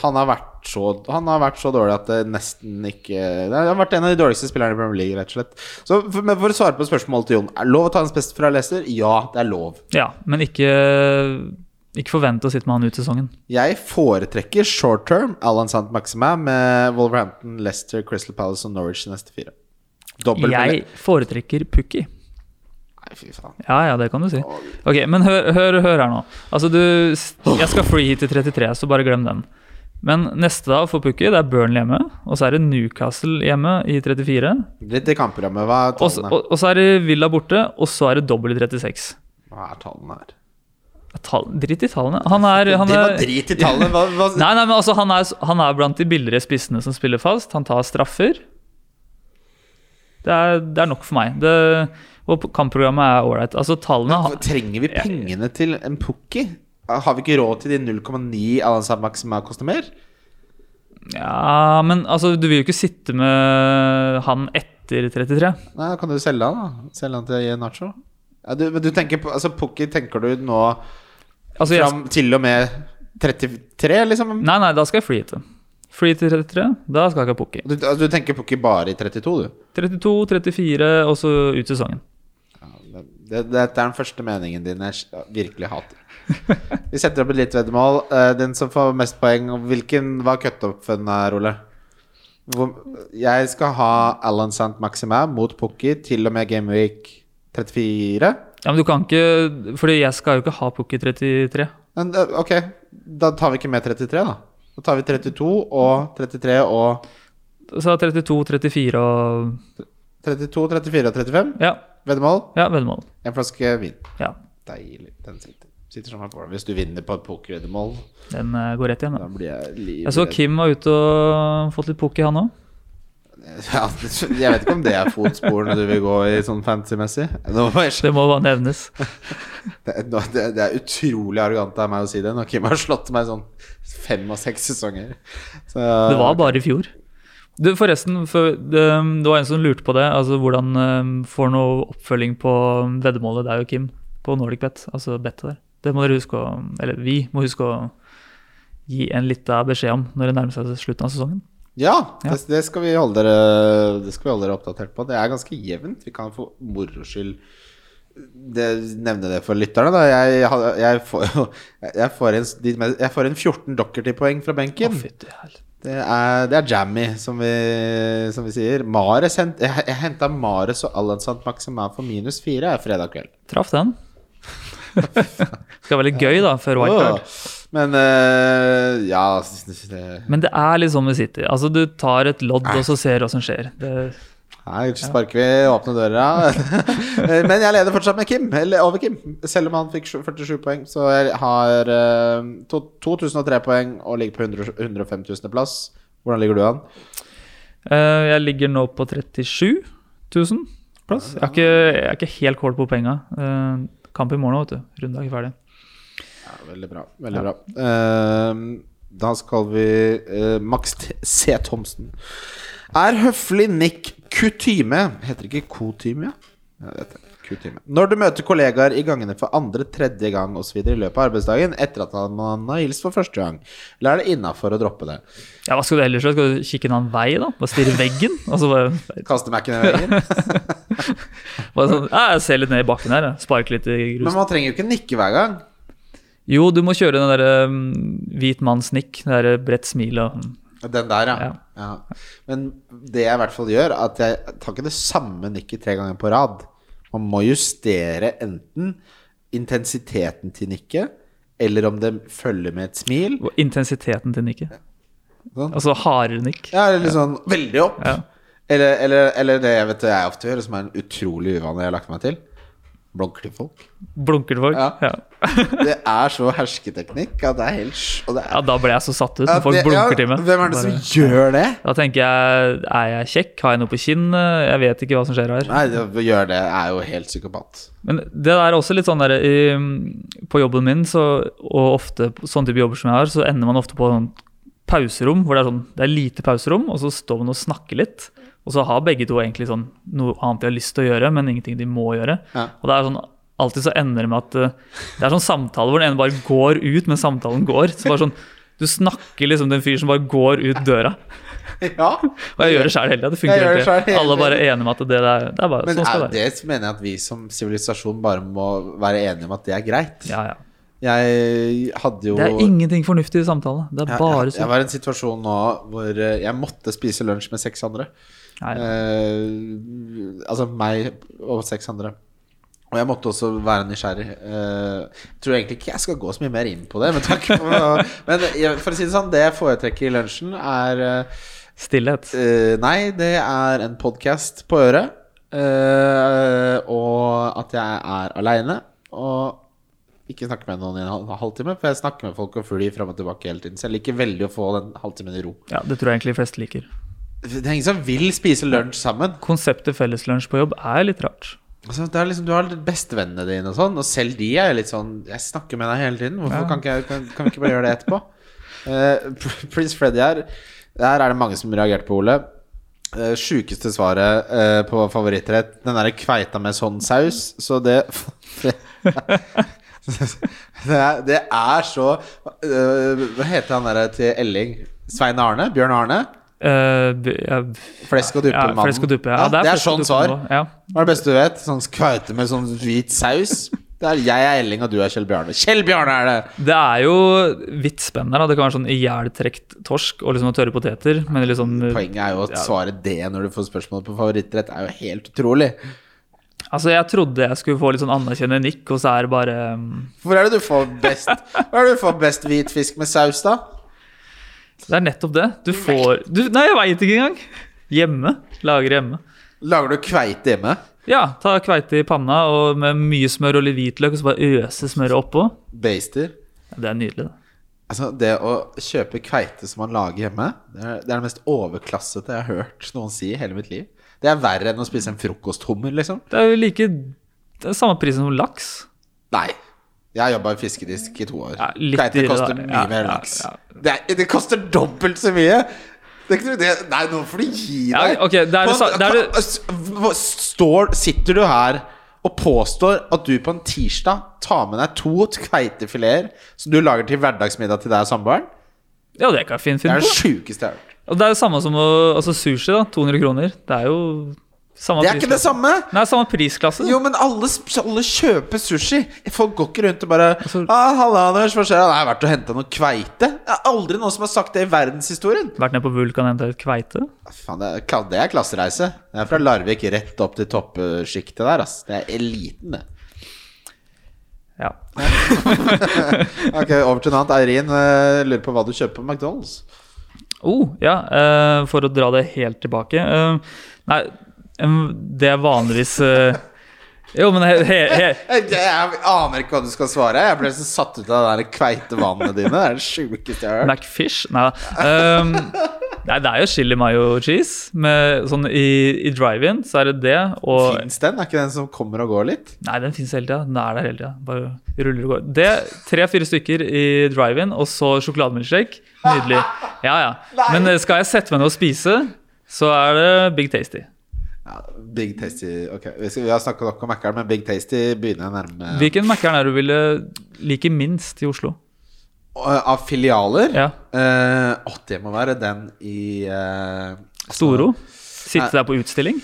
han, har så, han har vært så dårlig at det nesten ikke Det har vært en av de dårligste spillerne i Premier League, rett og slett. Så for, for å svare på spørsmålet til Jon, er det lov å ta hans beste fra Leicester? Ja, det er lov. Ja, men ikke ikke forvent å sitte med han ut sesongen. Jeg foretrekker short term Alan Sant Maxima med Wolverhampton, Leicester, Crystal Palace og Norwich neste fire. Dobbelt jeg foretrekker Pukki. Nei, fy faen. Ja, ja, det kan du si. Ok, Men hør, hør, hør her nå. Altså, du Jeg skal free hit til 33, så bare glem den. Men neste da for Pukki, det er Burnley hjemme. Og så er det Newcastle hjemme i 34. Litt i kampprogrammet, hva er tallene? Og, og, så er det Villa borte, og så er det dobbel i 36. Hva er tallene her? Tal, dritt i tallene. Han er, han er Drit i tallene? Hva, hva? Nei, nei, men altså, han er, han er blant de billigere spissene som spiller fast. Han tar straffer. Det er, det er nok for meg. Det og kampprogrammet er ålreit. Altså, tallene har... Trenger vi pengene til en pukki? Har vi ikke råd til de 0,9 Alan Maxima koster mer? Ja, men altså, du vil jo ikke sitte med han etter 33. Nei, kan du selge han, da. Selge han til Nacho. Ja, du, men du tenker på Altså, Pukki tenker du nå altså, fram jeg... til og med 33, liksom? Nei, nei, da skal jeg fly hit. Fly til 33, da skal jeg ikke ha Pukki. Du, altså, du tenker Pukki bare i 32, du? 32, 34 og så ut sesongen. Det, dette er den første meningen din jeg virkelig hater. Vi setter opp et lite veddemål. Uh, den som får mest poeng Hvilken var cutoff-en her, Ole? Jeg skal ha Alan Sant Maxima mot Pukki til og med Gameweek 34. Ja, Men du kan ikke Fordi jeg skal jo ikke ha Pukki 33. Men, uh, ok, da tar vi ikke med 33, da. Da tar vi 32 og 33 og Så 32, 34 og 32, 34 og 35? Ja. Veddemål? Ja, veddemål. En flaske vin. Ja. Deilig. Den sitter. sitter som på. Hvis du vinner på et pokerveddemål Den uh, går rett igjen, da. da blir jeg livredd. Jeg så Kim var ute og fått litt poker, han òg. Ja, jeg vet ikke om det er fotsporene du vil gå i sånn fancy-messig. Det må bare nevnes. Det, det, det, er utrolig arrogant av meg å si det når Kim har slått meg sånn fem og seks sesonger. Så, det var bare i fjor. Du, forresten, for det, det, var en som lurte på det. Altså Hvordan um, får noe oppfølging på veddemålet, deg og Kim, på Nordic Bet. Altså bettet der. Det må dere huske å Eller vi må huske å gi en lita beskjed om når det nærmer seg slutten av sesongen. Ja, ja. Det, det, skal vi holde dere, det skal vi holde dere oppdatert på. Det er ganske jevnt. Vi kan for moro skyld nevne det for lytterne. Da. Jeg, jeg, får, jeg, får en, jeg får en 14 Dockerty-poeng fra benken. Oh, det er, det er Jammy, som vi, som vi sier. Mares jeg jeg henta Mares og Alansant Maximum for minus fire fredag kveld. Traff den. Skal være litt gøy, da, før wildcard. Oh, men uh, ja det... Men det er litt sånn med City. Altså, du tar et lodd, og så ser du hva som skjer. Det... Her sparker vi åpne døra. Men jeg leder fortsatt med Kim, eller over Kim. Selv om han fikk 47 poeng. Så jeg har eh, 2003 poeng og ligger på 100 105 000. plass. Hvordan ligger du an? Eh, jeg ligger nå på 37 000 plass. Jeg er ikke, jeg er ikke helt kål på penga. Eh, kamp i morgen, vet du. Runde er ikke ferdig. Ja, veldig bra. Veldig bra. Eh, da skal vi eh, Max T C. Thomsen. Er høflig nikk kutyme? Heter det ikke kutyme? Kutyme. Når du møter kollegaer i gangene for andre, tredje gang osv. i løpet av arbeidsdagen etter at man har hilst for første gang, eller er det innafor å droppe det? Ja, Hva skal du ellers gjøre? Skal du kikke en annen vei, da? Bare stirre veggen? Altså så bare, Kaste Mac-en i veggen? bare sånn, ja, Jeg ser litt ned i bakken her. Sparke litt i Men man trenger jo ikke nikke hver gang. Jo, du må kjøre den derre um, hvit manns nikk. Det derre bredt smil og Den der, ja. Ja. Men det jeg i hvert fall gjør, at jeg tar ikke det samme nikket tre ganger på rad. Man må justere enten intensiteten til nikket, eller om det følger med et smil. og intensiteten til nikket. Sånn. Altså hardere nikk. Ja, eller litt sånn veldig opp. Ja. Eller, eller, eller det jeg vet jeg ofte gjør, som er en utrolig uvane jeg har lagt meg til. Blunker til folk. Blunker til folk. Ja. Ja. Det er så hersketeknikk at det er helt det er, ja, da ble jeg så satt ut når folk det- blunker ja, til meg. Hvem er det som Bare- gjør det? Da tenker jeg, er jeg kjekk? Har jeg noe på kinn? Jeg vet ikke hva som skjer her. Nei, det å gjøre det er jo helt psykopat. Men det er også litt sånn der i, På jobben min, så, og ofte sånne type jobber som jeg har, så ender man ofte på sånn pauserom hvor det er sånn Det er lite pauserom, og så står man og snakker litt. Og så har begge to egentlig sånn noe annet de har lyst til å gjøre, men ingenting de må gjøre. Ja. Og det er sånn Alltid så ender det med at eh, det er sånn samtale hvor den ene bare går ut, men samtalen går. Så bare sånn Du snakker liksom til en fyr som bare går ut døra. Ja, Og jeg gjør det sjøl hele tida. Det funker hele tida. Alle er bare enige om at det, er, det er bare Men sånn skal er, det være. det mener jeg at vi som sivilisasjon bare må være enige om at det er greit. Ja, ja. Jeg hadde jo Det er ingenting fornuftig i samtale. Det er jeg, bare jeg, jeg var i en situasjon nå hvor eh, jeg måtte spise lunsj med seks andre. Eh, altså meg og seks andre. Og jeg måtte også være nysgjerrig. Eh, jeg tror egentlig ikke jeg skal gå så mye mer inn på det. Men, takk men for å si det sånn, det jeg foretrekker i lunsjen, er Stillhet. Eh, nei, det er en podkast på øret. eh, og at jeg er aleine. Og ikke snakke med noen i en halvtime. For jeg snakker med folk og fly fram og tilbake hele tiden. Så jeg liker veldig å få den halvtimen i ro. Ja, Det tror jeg egentlig de fleste liker. Det er ingen som vil spise lunsj sammen. Konseptet felleslunsj på jobb er litt rart. Altså, det er liksom, du har bestevennene dine og sånn, og selv de er litt sånn Jeg snakker med deg hele tiden. Hvorfor Ja. kan, ikke jeg, kan, kan vi ikke bare gjøre det etterpå? Uh, Prince Freddy her. Der er det mange som reagerte på, Ole. Uh, Sjukeste svaret uh, på favorittrett. Den derre kveita med sånn saus. Så det det, er, det er så eh, Hva heter han derre til Elling? Svein Arne? Bjørn Arne? Uh, ja, Flesk og duppe ja, mannen. flesk og duppe. Ja, Ja, det er det er, sånn svar. Ja. Hva er det beste du vet? Sånn kveite med sånn hvit saus. Det er jeg er Elling, og du er Kjell Bjarne. Kjell Bjarne er det! Det er jo vidt spennende. Da. Det kan være sånn ihjeltrekt torsk og liksom tørre poteter. Men liksom, Poenget er jo at svaret det når du får spørsmål på favorittrett, er jo helt utrolig. Altså, jeg trodde jeg skulle få litt sånn anerkjennende nikk, og så er det bare um, Hvor er det du får best Hvor er det du får best hvitfisk med saus, da? Det er nettopp det. Du får du, Nei, jeg veit ikke engang! Hjemme. Lager hjemme. Lager du kveite hjemme? Ja, ta kveite i panna og med mye smør og litt hvitløk, og så bare øse smøret oppå. Baster? Ja, det er nydelig, det. Altså, det å kjøpe kveite som man lager hjemme, det er det, er det mest overklassete jeg har hørt noen si i hele mitt liv. Det er verre enn å spise en frokosthummer, liksom. Det er jo like Det er samme prisen som laks. Nei. Jeg har jobba i fiskedisk i to år. Ja, Kveite Det koster mye Ja, mer ja, laks. ja. Det, er, det koster dobbelt så mye! Det det Nei, nå får du gi deg. ok, det det sa- det er det- Står, sitter du her og påstår at du på en tirsdag tar med deg to kveitefileter som du lager til hverdagsmiddag til deg og samboeren? Ja, det kan jeg fint Det finne er det på. sjukeste jeg har hørt. Og det er jo samme som å, altså sushi, da. 200 kroner. Det er jo samme Det er ikke det samme! Nei, samme prisklasse. Jo, men alle, alle kjøper sushi. Folk går ikke rundt og bare Altså- ah, 'Halla, Anders, hva skjer?' Det er verdt og henta noe kveite.' Det er aldri noen som har sagt det i verdenshistorien. Vært ned på Vulkan og henta ut kveite. Faen, det, er, det er klassereise. Det er fra Larvik rett opp til toppsjiktet der. Ass. Det er eliten, det. Ja. Ok, Over til noe annet. Eirin eh, lurer på hva du kjøper på McDonald's. Oh, ja, uh, for å dra det helt tilbake. Uh, nei, um, det er vanligvis uh, Jo, men he, he, he, Jeg, jeg aner ikke hva du skal svare. Jeg ble så satt ut av det kveitevannene dine. Det er det sjukeste jeg har hørt. Macfish? Nei da. Um, nei, det er jo chili mayo cheese. Med, sånn i, i drive-in så er det det, og Fins den? Er ikke den som kommer og går litt? Nei, den fins hele tida. Den er der hele tida. Bare ruller og går. Det, Tre-fire stykker i drive-in, og så sjokolademilkshake. Nydelig. Ja, ja. Men eh, skal jeg sette meg ned og spise, så er det Big Tasty. Ja, Big Tasty Ok, vi, skal, vi har snakka nok om Mækkern, men Big Tasty begynner å nærme Hvilken Mækkern er det du ville like minst i Oslo? Og, Av filialer? Ja. Eh, å, det må være den i eh, Storo? Sitte der på utstilling?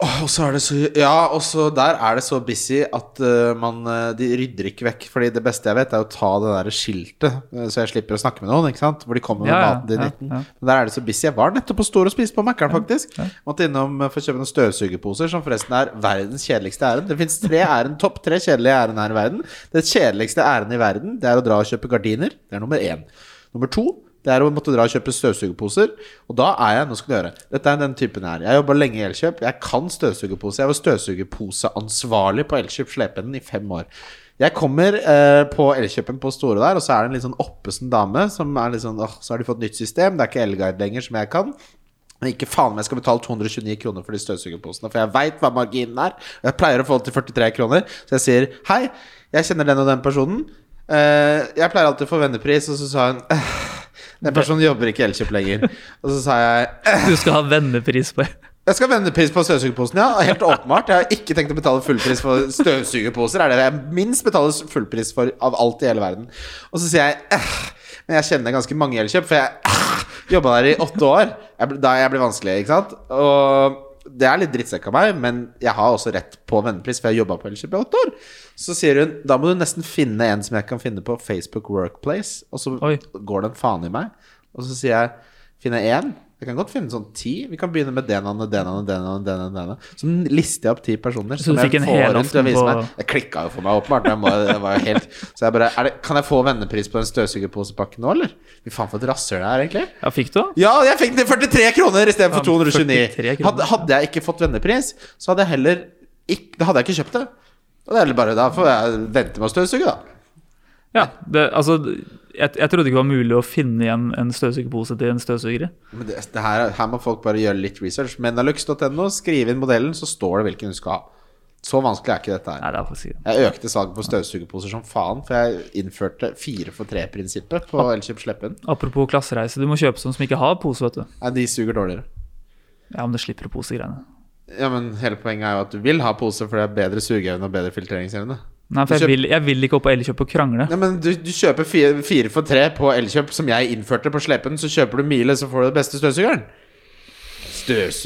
Og så er det så Ja, og så der er det så busy at uh, man eh, De rydder ikke vekk. Fordi det beste jeg vet, er å ta det der skiltet, eh, så jeg slipper å snakke med noen. Ikke sant? Hvor de kommer med Ja, maten din ja, 19. ja. Men der er det så busy. Jeg var nettopp på Stor og spiste på Mækkern, faktisk. Måtte innom for å kjøpe noen støvsugerposer, som forresten er verdens kjedeligste ærend. Det fins tre ærend, topp tre kjedelige ærend her i verden. Det kjedeligste ærendet i verden, det er å dra og kjøpe gardiner. Det er nummer én. Nummer to det er å måtte dra og kjøpe støvsugerposer. Og da er jeg Nå skal du høre. Dette er den typen her. Jeg jobba lenge i Elkjøp. Jeg kan støvsugerpose. Jeg var støvsugerposeansvarlig på Elkjøp Slepeenden i fem år. Jeg kommer eh, på Elkjøpen på Store der, og så er det en litt sånn oppesen dame som er litt sånn åh, så har de fått nytt system. Det er ikke Elguide lenger, som jeg kan. Men ikke faen om jeg skal betale 229 kroner for de støvsugerposene. For jeg veit hva marginen er. Og jeg pleier å få det til 43 kroner. Så jeg sier hei, jeg kjenner den og den personen. Eh, jeg pleier alltid å få vennepris, og så sa hun «Eh, den personen jobber ikke i Elkjøp lenger. Og så sa jeg «Eh, Du skal ha vennepris på jeg skal ha vennepris på støvsugerposen, ja. Helt åpenbart. Jeg har ikke tenkt å betale fullpris for støvsugerposer. Er det det jeg minst betaler fullpris for av alt i hele verden. Og så sier jeg «Eh, Men jeg kjenner ganske mange i Elkjøp, for jeg eh, jobba der i åtte år. Da jeg ble vanskelig, ikke sant. Og det er litt drittsekk av meg, men jeg har også rett på vennepris, for jeg jobba på Elkjøp i åtte år. Så sier hun da må du nesten finne en som jeg kan finne på Facebook Workplace. Og så Oi. går en faen i meg. Og så sier jeg finne én. Jeg kan godt finne sånn ti. Vi kan begynne med den og den og den. og den, den. Så lister jeg opp ti personer. Så som du jeg fikk en helaften på- meg. Jeg klikka jo for meg, åpenbart. Jeg må, det var helt Så jeg bare er det, Kan jeg få vennepris på den støvsugerposepakken nå, eller? Fy faen, for et rasshøl det er, egentlig. Ja, fikk du? Ja, jeg fikk den til 43 kroner istedenfor Ja, 229. 43. Hadde, hadde jeg ikke fått vennepris, så hadde jeg heller ikke, Da hadde jeg ikke kjøpt det. Og det er bare, Da får jeg vente med å støvsuge, da. Ja, det, altså jeg, jeg trodde ikke det var mulig å finne igjen en støvsugerpose til en støvsuger det, det her, her må folk bare gjøre litt research. Menalux.no, skrive inn modellen, så står det hvilken du skal ha. Så vanskelig er ikke dette her. Nei, det er faktisk Jeg økte salget på støvsugerposer som faen, for jeg innførte fire for tre-prinsippet på Elkjøp Sleppen. Apropos klassereise, du må kjøpe sånn som ikke har pose, vet du. Nei, de suger dårligere. Ja, men det slipper posegreiene. Ja, men hele poenget er jo at du vil ha pose, for det er bedre sugeevne og bedre filtreringsevne. Nei, for jeg kjøp- vil, jeg vil ikke opp på Elkjøp og krangle. Nei, men du, du kjøper fire, fire for tre på Elkjøp, som jeg innførte på slepen. så kjøper du Mile, så får du den beste støvsugeren. Støs...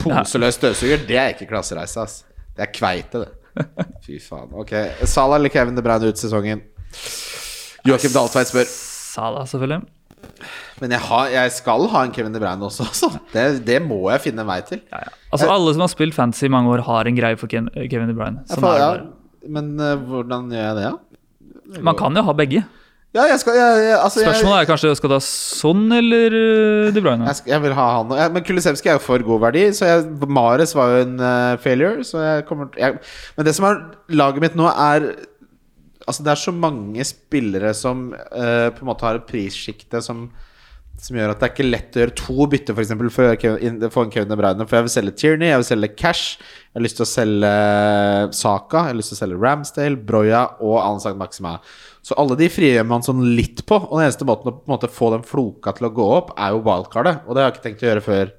Poseløs støvsuger, det er ikke klassereise, ass. Det er kveite, det. Fy faen. Ok, Salah eller Kevin De Bruyne ut sesongen? Joakim Dahltveit spør. Sala, selvfølgelig. Men jeg, har, jeg skal ha en Kevin De Bruyne også, altså. Det, det må jeg finne en vei til. Ja, ja. Altså, alle som har spilt fantasy i mange år, har en greie for Kevin De Bruyne. Jeg ja, får, er bare. Men eh, hvordan gjør jeg det, da? Man kan jo ha begge. Ja, jeg skal jeg, jeg, altså, Spørsmålet er kanskje skal du ha sånn eller uh, De Bruyne? jeg, vil ha han Men Kulisevskij er jo for god verdi, så Mares var jo en uh, failure. Så jeg kommer Men det som er laget mitt nå, er Altså, det er så mange spillere som uh, på en måte har et prissjikte som som gjør at det er ikke lett å gjøre to bytter eksempel, for å få en Kevin De Bruyne. For jeg vil selge Tierney, jeg vil selge Cash, jeg har lyst til å selge Saka, jeg har lyst til å selge Ramsdale, Broya og Ansagt Maxima. Så alle de frigjør man sånn litt på. Og den eneste måten å på en måte få den floka til å gå opp, er jo wildcardet. Og det har jeg ikke tenkt å gjøre før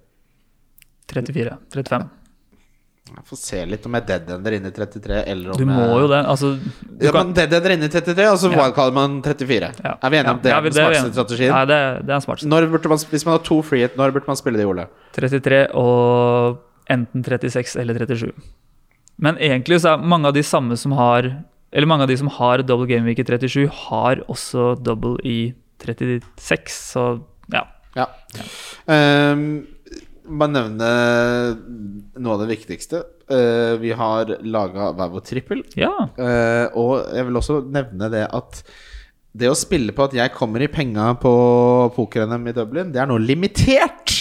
34. 35. Jeg får se litt om jeg deadender inn i 33, eller om Du må jeg jo det. Altså, du Ja, kan, men deadender inn i 33, og så Ja. wildcarder man 34. ja. Er vi enige om det Ja, er den er vi smarteste strategien? Nei, det, det er en smart. Når burde man, hvis man har to frihet, når burde man spille det, Ole? 33 og enten 36 eller 37. Men egentlig så er mange av de samme som har Eller mange av de som har double game week i 37, har også double i 36, så ja. Ja. Um, bare nevne noe av det viktigste. Uh, vi har laga hver vår trippel. Ja. Uh, og jeg vil også nevne det at det å spille på at jeg kommer i penga på poker-NM i Dublin, det er nå limitert.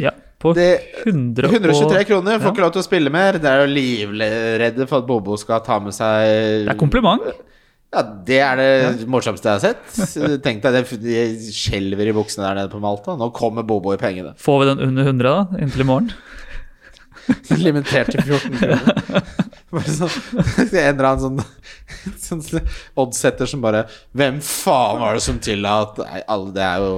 ja. på Det- 100 123 kroner, får Ja. ikke lov til å spille mer. Det er jo livredde for at Bobo skal ta med seg Det er kompliment. Ja, det er det morsomste jeg har sett. Tenk deg det, de skjelver i buksene der nede på Malta. Nå kommer Bobo i pengene. Får vi den under 100 da, inntil i morgen? Limitert til 14 kroner. Bare sånn, en eller annen sånn, sånn oddsetter som bare Hvem faen var det som tilla Nei, alle, det er jo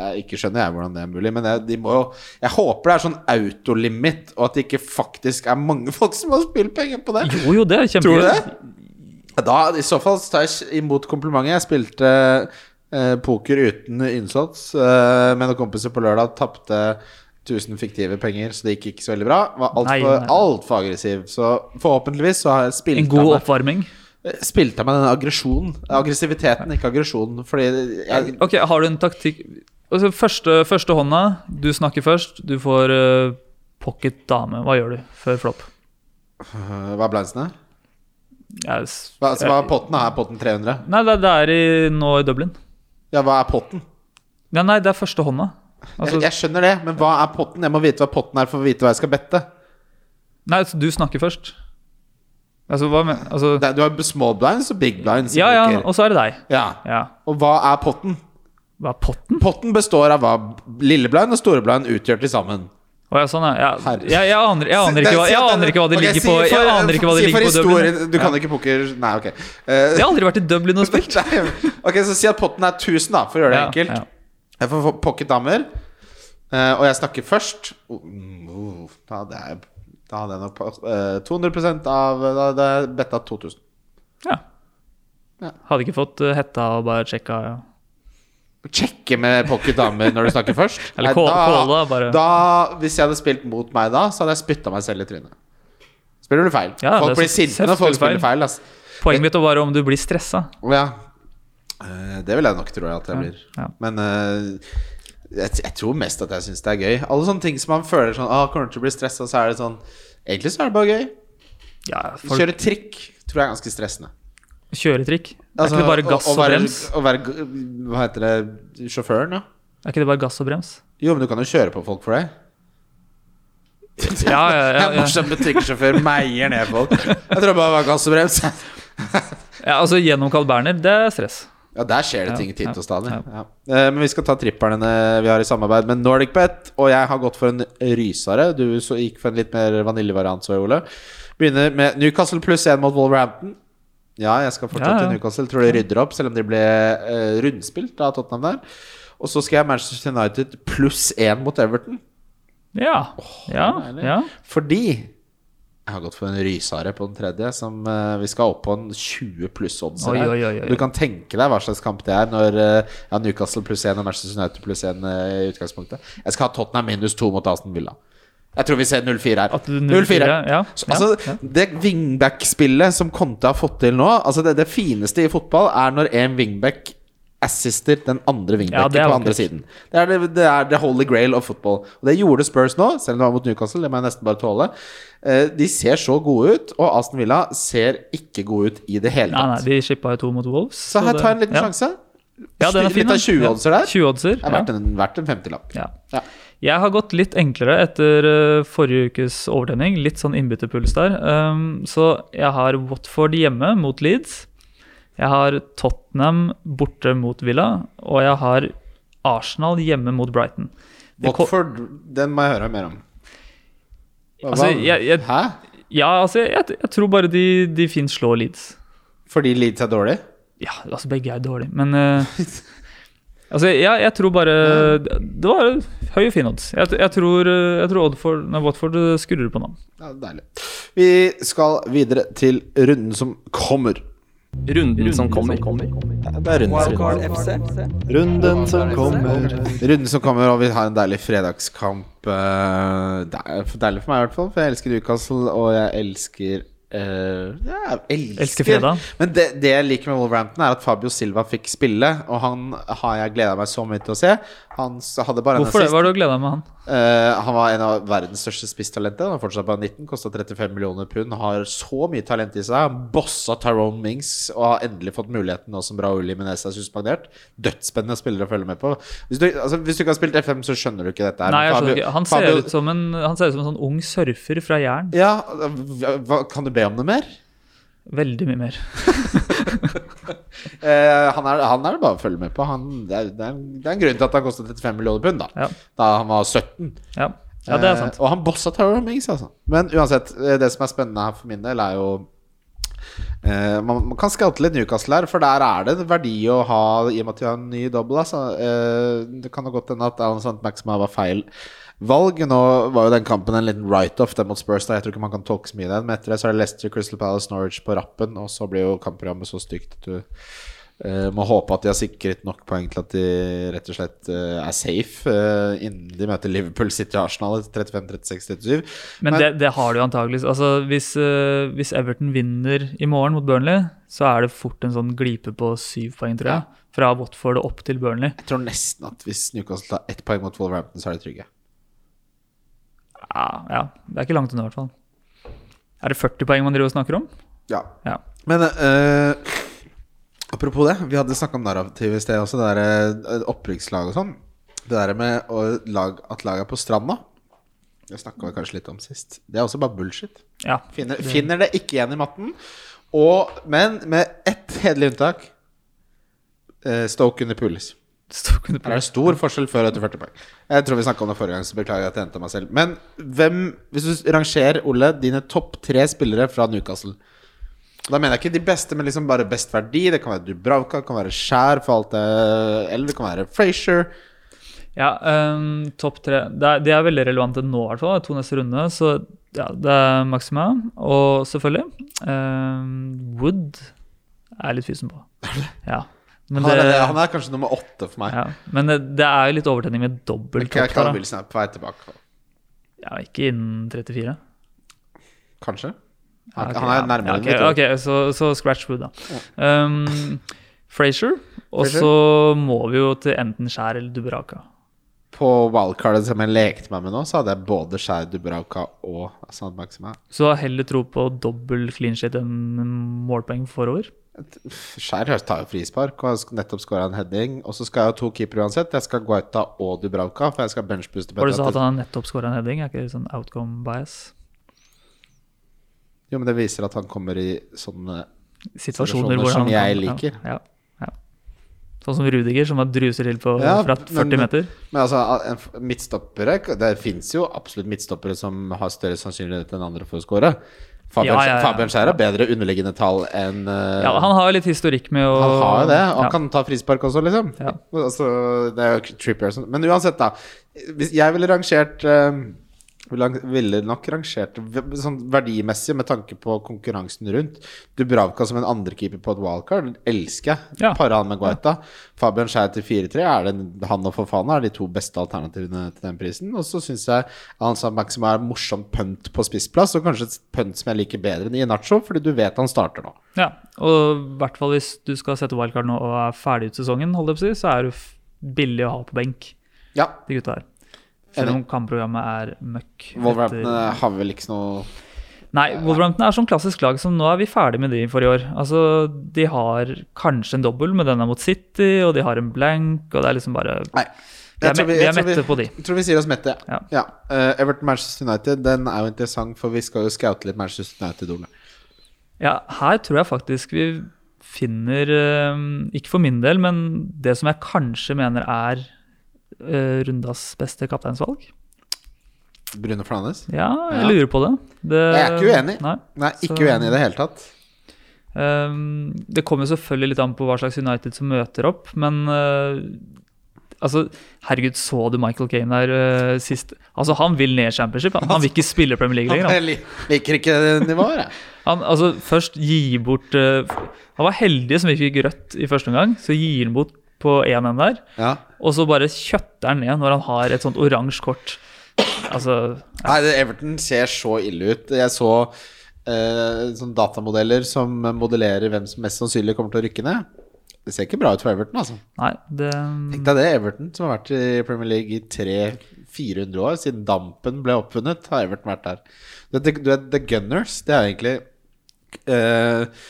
jeg Ikke skjønner jeg hvordan det er mulig, men jeg, de må jo Jeg håper det er sånn autolimit, og at det ikke faktisk er mange folk som har spilt penger på det. Jo, jo, det er Tror du kjempegøy. det? Da, I så fall tar jeg imot komplimentet. Jeg spilte eh, poker uten innsats eh, med noen kompiser på lørdag. Tapte 1000 fiktive penger, så det gikk ikke så veldig bra. Var altfor alt aggressiv. Så forhåpentligvis så har jeg spilt En god oppvarming. Spilte jeg med den aggresjonen. Aggressiviteten, ikke aggresjonen. Fordi jeg, Ok, Har du en taktikk altså, første, første hånda, du snakker først. Du får uh, pocket dame. Hva gjør du før flopp? Hva er blindsene? Jeg Hva, så hva er potten? Er potten 300? Nei, det, det er i, nå i Dublin. Ja, hva er potten? Ja, nei, det er første hånda. Altså, jeg, jeg skjønner det, men hva er potten? Jeg må vite hva potten er for å vite hva jeg skal bette. Nei, altså, du snakker først. Altså, hva men, altså, Det, du har small blinds og big blinds. Ja, ja, og så er det deg. ja. Ja. Og hva er potten? Hva er potten? Potten består av hva lille blind og store blind utgjør til sammen. Å ja, sånn, ja. Jeg, jeg, aner, jeg, aner ikke hva, jeg aner ikke hva det ligger på Jeg aner ikke hva det ligger på Dublin. Du kan ikke poker Nei, ok. Uh, Jeg har aldri vært i Dublin og spilt. ok, så si at potten er 1000, da, for å gjøre det enkelt. ja. Jeg får få pocket damer, eh, og jeg snakker først. Oh, oh, da, hadde jeg, da hadde jeg nok på, eh, 200% av Da hadde jeg betta 2000. Ja. Ja. Hadde ikke fått eh, hetta og bare sjekka ja. Sjekke med pocket damer når du snakker først. Eller Nei, da- bare. Da, hvis jeg hadde spilt mot meg da, så hadde jeg spytta meg selv i trynet. Spiller du feil? Ja, folk blir sinte når folk spiller feil. Altså. Poenget mitt var om du blir stressa. Ja. Eh, Det vil jeg nok tro at jeg blir. ja. Men uh, jeg, jeg tror mest at jeg syns det er gøy. Alle sånne ting som man føler sånn ah, Kommer til å bli stressa, så er det sånn Egentlig så er det bare gøy. Ja, folk Kjøre trikk tror jeg er ganske stressende. kjøretrikk. Er Altså, ikke det bare gass å og være- brems? Å være Hva heter det Sjåføren, da? Er ikke det bare gass og brems? Jo, men du kan jo kjøre på folk for det. Ja, ja, ja, En ja. morsom butikksjåfør meier ned folk. Jeg tror det bare var gass og brems. ja altså Gjennom Carl Berner, det er stress. Ja, der skjer det ting titt og stadig. ja. Eh, Men vi skal ta tripperne vi har i samarbeid med NordicBet. Og jeg har gått for en rysere. Du så gikk for en litt mer vaniljevariant, så Ole. Begynner med Newcastle pluss 1 mot Wolverhampton. Ja, jeg skal fortsatt til Newcastle. Tror de rydder opp, selv om de ble uh, rundspilt av Tottenham der. Og så skal jeg Manchester United pluss 1 mot Everton. Ja. ja, ja. Fordi jeg har gått for en rysare på den tredje, som uh, vi skal opp på en 20 pluss odds her. Du kan tenke deg hva slags kamp det er når uh, ja, Newcastle pluss 1 og Manchester United pluss 1 i utgangspunktet. Jeg skal ha Tottenham minus 2 mot Aston Villa. Jeg tror vi ser 0-4 her. At du 0-4. Ja, Så, altså, ja. Det wingback-spillet som Conte har fått til nå Altså Det, det fineste i fotball er når en wingback assister den andre wingbacken er på andre siden. Det er, det, det er the holy grail of football. Og det gjorde Spurs nå, selv om det var mot Newcastle. Det må jeg nesten bare tåle. Eh, de ser så gode ut, og Aston Villa ser ikke gode ut i det hele Nei, nei, de shippa jo to mot Wolves. Så her jeg en liten ja. sjanse. Ja, den er fin, litt av 20-oddser der. 20-oddser. Det er verdt en, verdt en 50-lapp. Ja. Jeg har gått litt enklere etter eh, forrige ukes overtenning. Litt sånn innbytterpuls der. Um, så jeg har Watford hjemme mot Leeds. Jeg har Tottenham borte mot Villa. Og jeg har Arsenal hjemme mot Brighton. Det Watford, den må jeg høre mer om. Hva, Altså, jeg- jeg- Hæ? Ja, altså, jeg, jeg tror bare de, de fint slår Leeds. Fordi Leeds er dårlig? Ja, altså begge er dårlige, men eh, Altså, ja, jeg tror bare Det var høy og fin odds. Jeg, jeg tror, jeg tror Oddford, nei, Watford skurrer på navn. Ja, deilig. Vi skal videre til runden som kommer. Runden som kommer. Ja, det er runden som kommer. Runden som kommer. Runden som kommer, og vi har en deilig fredagskamp. eh, Det er deilig for meg, i hvert fall. For jeg elsker Newcastle, og jeg elsker eh, ja, elsker, Elsker fredag. Men det, det jeg liker med Wolverhampton, er at Fabio Silva fikk spille. Og han har jeg gleda meg så mye til å se. Han hadde bare Hvorfor det? Hva har du gleda med han? Eh, han var en av verdens største spisstalenter. Han er fortsatt bare 19, kosta 35 millioner pund. Har så mye talent i seg. Han bossa Tyrone Mings og har endelig fått muligheten nå som Raúl Jimenez er suspendert. Dødsspennende spillere å følge med på. Hvis du, altså, hvis du ikke har spilt FM, så skjønner du ikke dette. Nei, Fabio-. Han ser, Fabio- ut som en, han ser ut som en sånn ung surfer fra Jæren. Ja, hva, kan du be om noe mer? Veldig mye mer. Eh, han, er, han er det bare å følge med på. Han, det, er, det, er, det er en grunn til at han kostet 35 millioner pund, da. Ja. Da han var 17. Ja, ja det er sant. Eh, og han bossa Tower Mings, altså. Men uansett, eh, det som er spennende her for min del, er jo eh, man, man kan skalte litt Newcastle her, for der er det en verdi å ha i og med at de har en ny double. Altså. Eh, det kan jo godt hende at Alan St. Maxima var feil valg. Nå var jo den kampen en liten write-off den mot Spurs. Da. Jeg tror ikke man kan tolke så mye i den. Men etter det så er det Leicester, Crystal Palace, Norwich på rappen, og så blir jo kampprogrammet så stygt at du Uh, må håpe at de har sikret nok poeng til at de rett og slett uh, er safe uh, innen de møter Liverpool, City Arsenal 35-36-37. Men det, det har de jo antageligvis. Altså, hvis, hvis Everton vinner i morgen mot Burnley, så er det fort en sånn glipe på syv poeng, tror jeg. Fra Watford og opp til Burnley. Jeg tror nesten at hvis Newcastle tar ett poeng mot Wolverhampton, så er de trygge. Ja, ja, det er ikke langt unna, i hvert fall. Er det 40 poeng man driver og snakker om? Ja. Ja. Men uh, apropos det, vi hadde snakka om narrativ i sted også, det der eh, opprykkslag og sånn. Det der med å lag, at laget er på stranda. Det snakka vi kanskje litt om sist. Det er også bare bullshit. Ja. Finner, finner det ikke igjen i matten. Og, men med ett hederlig unntak. Uh, Stoke under Pulis. Her er stor forskjell før og etter 40 poeng. Jeg tror vi snakka om det forrige gang, så beklager jeg at jeg endte meg selv. Men hvem, hvis du rangerer, Ole, dine topp tre spillere fra Newcastle Da mener jeg ikke de beste, men liksom bare best verdi. Det kan være Dubravka, det kan være Skjær for alt det Eller det kan være Frazier. Ja, um, topp tre. Det er, det er veldig relevante nå, i hvert fall. To neste runde. Så ja, det er Maxima. Og selvfølgelig um, Wood er jeg litt fysen på. Ja. Han det, er, han er kanskje nummer åtte for meg. ja. Men det, det er jo litt overtenning med dobbelt Okay, topp. Carl. Wilson er på vei tilbake. Ja, ikke innen 34. Kanskje? Ja, Han, ok, han er nærmere Ja, enn vi tror. ok, ok, så, så scratch Wood, da. Um, Frazier. Og så må vi jo til enten Skjær eller Dubraka. På wildcardet som jeg lekte meg med nå, så hadde jeg både Skjær, Dubravka og Sand Maxima. Så du har heller tro på dobbel clean shit enn målpoeng forover. Skjær tar jo frispark og har nettopp skåra en heading. Og så skal jeg ha to keepere uansett. Jeg skal Guaita og Dubravka, for jeg skal benchbooste Var det så at han har nettopp skåra en heading? Er ikke det sånn outcome bias? Jo, men det viser at han kommer i sånne Situasjoner Situasjoner som han jeg liker. Ja, ja. Sånn som Rudiger, som bare druser til på, Ja, fra 40 men- meter. Men altså, midtstoppere Det fins jo absolutt midtstoppere som har større sannsynlighet enn andre for å skåre. Fabian, Ja, ja, ja. Skjær har bedre underliggende tall enn uh, Ja, han har jo litt historikk med å Han har jo det. og Han kan ta frispark også, liksom. Ja. Altså, det er jo Trippier. Men uansett, da. Hvis jeg ville rangert eh, ville nok rangert sånn verdimessig med tanke på konkurransen rundt. Dubravka som en andrekeeper på et wildcard elsker jeg. Ja. Han med Guaita. Fabian Skjær til 4-3 er det han og Fofana er de to beste alternativene til den prisen. Og så syns jeg Ansa Maxima er morsomt pønt på spissplass, og kanskje et pønt som jeg liker bedre enn Inacho, fordi du vet han starter nå. Ja, og i hvert fall hvis du skal sette wildcard nå og er ferdig ut sesongen, holdt jeg på å si, så er det billig å ha på benk, Ja, de gutta her. Selv om kampprogrammet er møkk. Wolverhampton etter- har vel ikke noe Nei, Wolverhampton er sånn klassisk lag som nå er vi ferdig med de for i år. Altså, De har kanskje en dobbel, den er mot City, og de har en blank, og det er liksom bare Nei. Vi er, Jeg vi- vi er mette vi- på de. Jeg tror vi sier oss mette. Ja. Eh, Everton Manchester United Den er jo interessant, for vi skal jo scoute litt Manchester United. Ole. Ja, her tror jeg faktisk vi finner uh, Ikke for min del, men det som jeg kanskje mener er eh, rundas beste kapteinsvalg. Bruno Flanes? Ja, jeg Ja. lurer på det. det. Jeg er ikke uenig. Nei. Nei, ikke Så- uenig i det hele tatt. Um, det kommer selvfølgelig litt an på hva slags United som møter opp, men uh, Altså, herregud, så du Michael Kane der uh, sist? Altså, Han vil ned Championship. Han, han vil ikke spille Premier League lenger. Han. Liker ikke nivået, jeg. Han, altså, først gi bort uh, Han var heldig som ikke fikk rødt i første omgang, så gir han bort på 1-1 der. Ja. Og så bare kjøtter han ned når han har et sånt oransje kort. Altså Nei, det, Everton ser så ille ut. Jeg så eh, sånne datamodeller som modellerer hvem som mest sannsynlig kommer til å rykke ned. Det ser ikke bra ut for Everton, altså. Nei, det Tenk deg det, Everton, som har vært i Premier League i 300-400 år, siden dampen ble oppfunnet, har Everton vært der. Du vet, The Gunners, det er egentlig eh,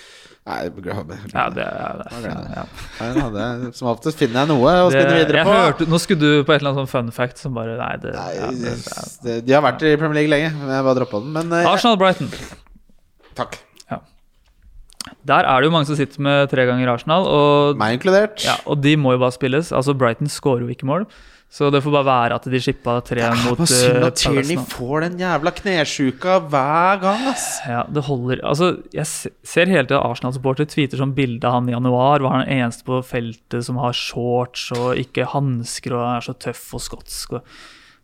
Nei, Ja, det ja, det. glem. Ja. Hadde- Som oftest finner jeg noe å spinne videre jeg på. hørte, nå skulle du på et eller annet sånn fun fact som bare Nei, det, Nei, ja, det, det de har vært i Premier League lenge, men jeg bare droppa den. Men eh, Arsenal-Brighton. takk. Der er det jo mange som sitter med tre ganger Arsenal, og, Meg inkludert. ja, og de må jo bare spilles. Altså Brighton skårer jo ikke mål, så det får bare være at de shippa tre Det er mot bare synd eh, at Tierney får den jævla knesjuka hver gang, ass. Ja, det holder. Altså, jeg ser hele tiden Arsenal-supportere tweeter sånn bilde av han i januar, Var han den eneste på feltet som har shorts og ikke hansker og er så tøff og skotsk. Og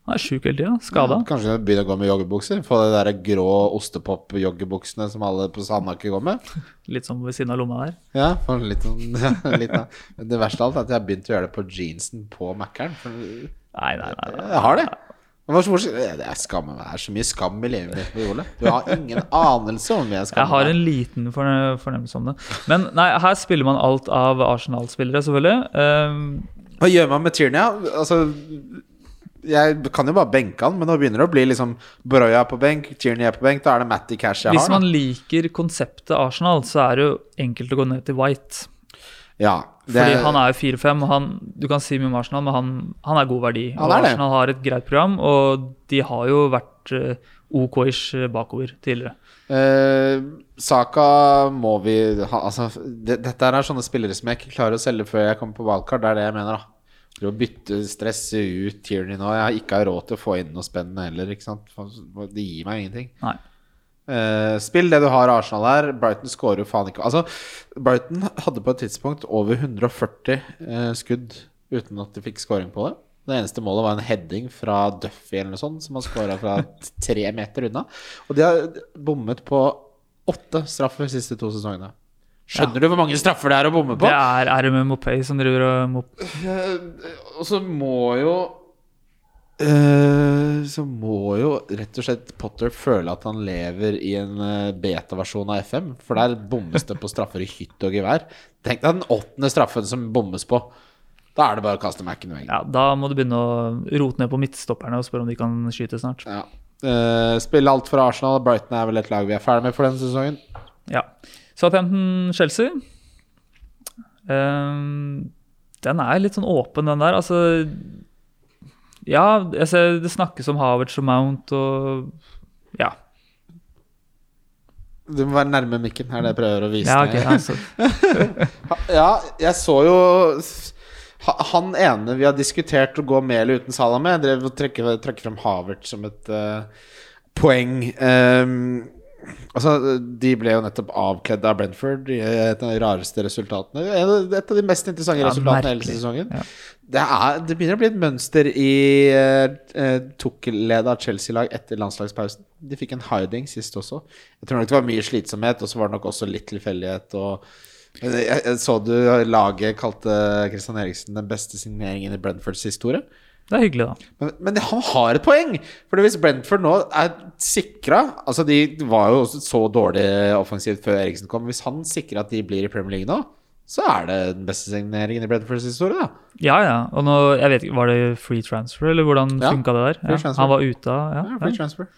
han er sjuk hele tida. Skada. Kanskje begynne å gå med joggebukser? Få de der grå ostepop-joggebuksene som alle på Sandaker går med? Litt sånn ved siden av lomma der. Ja, få en ja, litt, det verste av alt er at jeg har begynt å gjøre det på jeansen på Mækkern. Nei, nei, nei. nei. Jeg har det. Jeg skammer meg. Det er så mye skam i livet mitt, Ole. Du har ingen anelse om jeg skammer meg. Jeg har en liten fornemmelse om det. Men nei, her spiller man alt av Arsenal-spillere, selvfølgelig. Um, Hva gjør man med Tyrnia? Altså, jeg kan jo bare benke han, men nå begynner det å bli liksom Broya på benk, Tierney er på benk. Da er det Matty Cash jeg hvis har. man liker konseptet Arsenal, så er det jo enkelt å gå ned til White. Ja, det Fordi han er jo 4-5, og du kan si mye om Arsenal, men han, han er god verdi. Ja, er. Arsenal har et greit program, og de har jo vært uh, OK-ish bakover tidligere. Eh, Saka må vi ha Altså, det, dette er sånne spillere som jeg ikke klarer å selge før jeg kommer på valgkart. Det er det jeg mener, da. Å bytte stresset ut Tierney nå Jeg har ikke råd til å få inn noe spennende heller. Det gir meg ingenting. Nei. Uh, spill det du har Arsenal her. Brighton scorer jo faen ikke Altså, Brighton hadde på et tidspunkt over 140 uh, skudd uten at de fikk scoring på det. Det eneste målet var en heading fra Duffy eller noe sånt, som har scora fra tre meter unna. Og de har bommet på åtte straffer de siste to sesongene. Skjønner du hvor mange straffer det er å bomme på? Det er RMM Mopay som driver og mop Eh, Og så må jo uh, Så må jo rett og slett Potter føle at han lever i en eh, beta-versjon av FM. For der bommes det på straffer i hytt og gevær. Tenk deg den åttende straffen som bommes på. Da er det bare å kaste Mac-en i veggen. Ja, da må du begynne å rote ned på midtstopperne og spørre om de kan skyte snart. Ja. Uh, spille alt for Arsenal. Brighton er vel et lag vi er ferdig med for denne sesongen. Ja. Southampton-Chelsea. Um, den er litt sånn åpen, den der. Altså Ja, jeg ser det snakkes om Havertz og Mount og Ja. Du må være nærme mikken, er det jeg prøver å vise ja, okay, altså. Ja, jeg så jo Han ene vi har diskutert å gå med eller uten Salah med, drev og trekke, trekke frem Havert som et uh, poeng. Ehm, altså, de ble jo nettopp avkledd av Brentford i et av de rareste resultatene. Et av de mest interessante Ja, resultatene hele sesongen. Ja. Det, er, det begynner å bli et mønster i uh, Tukkel-leda Chelsea-lag etter landslagspausen. De fikk en hiding sist også. Jeg tror nok det var mye slitsomhet, og så var det nok også litt tilfeldighet. Og jeg, jeg så du laget kalte Christian Eriksen den beste signeringen i Brentfords historie. Det er hyggelig, da. Men, men han har et poeng! For hvis Brentford nå er sikra Altså, de var jo så dårlig offensivt før Eriksen kom. Hvis han sikrer at de blir i Premier League nå, så er det den beste signeringen i Brentfords historie, da. Ja, ja. Og nå, jeg vet ikke, Var det free transfer, eller hvordan Ja, funka det der? Ja, han var ute av Ja, ja, free ja. transfer.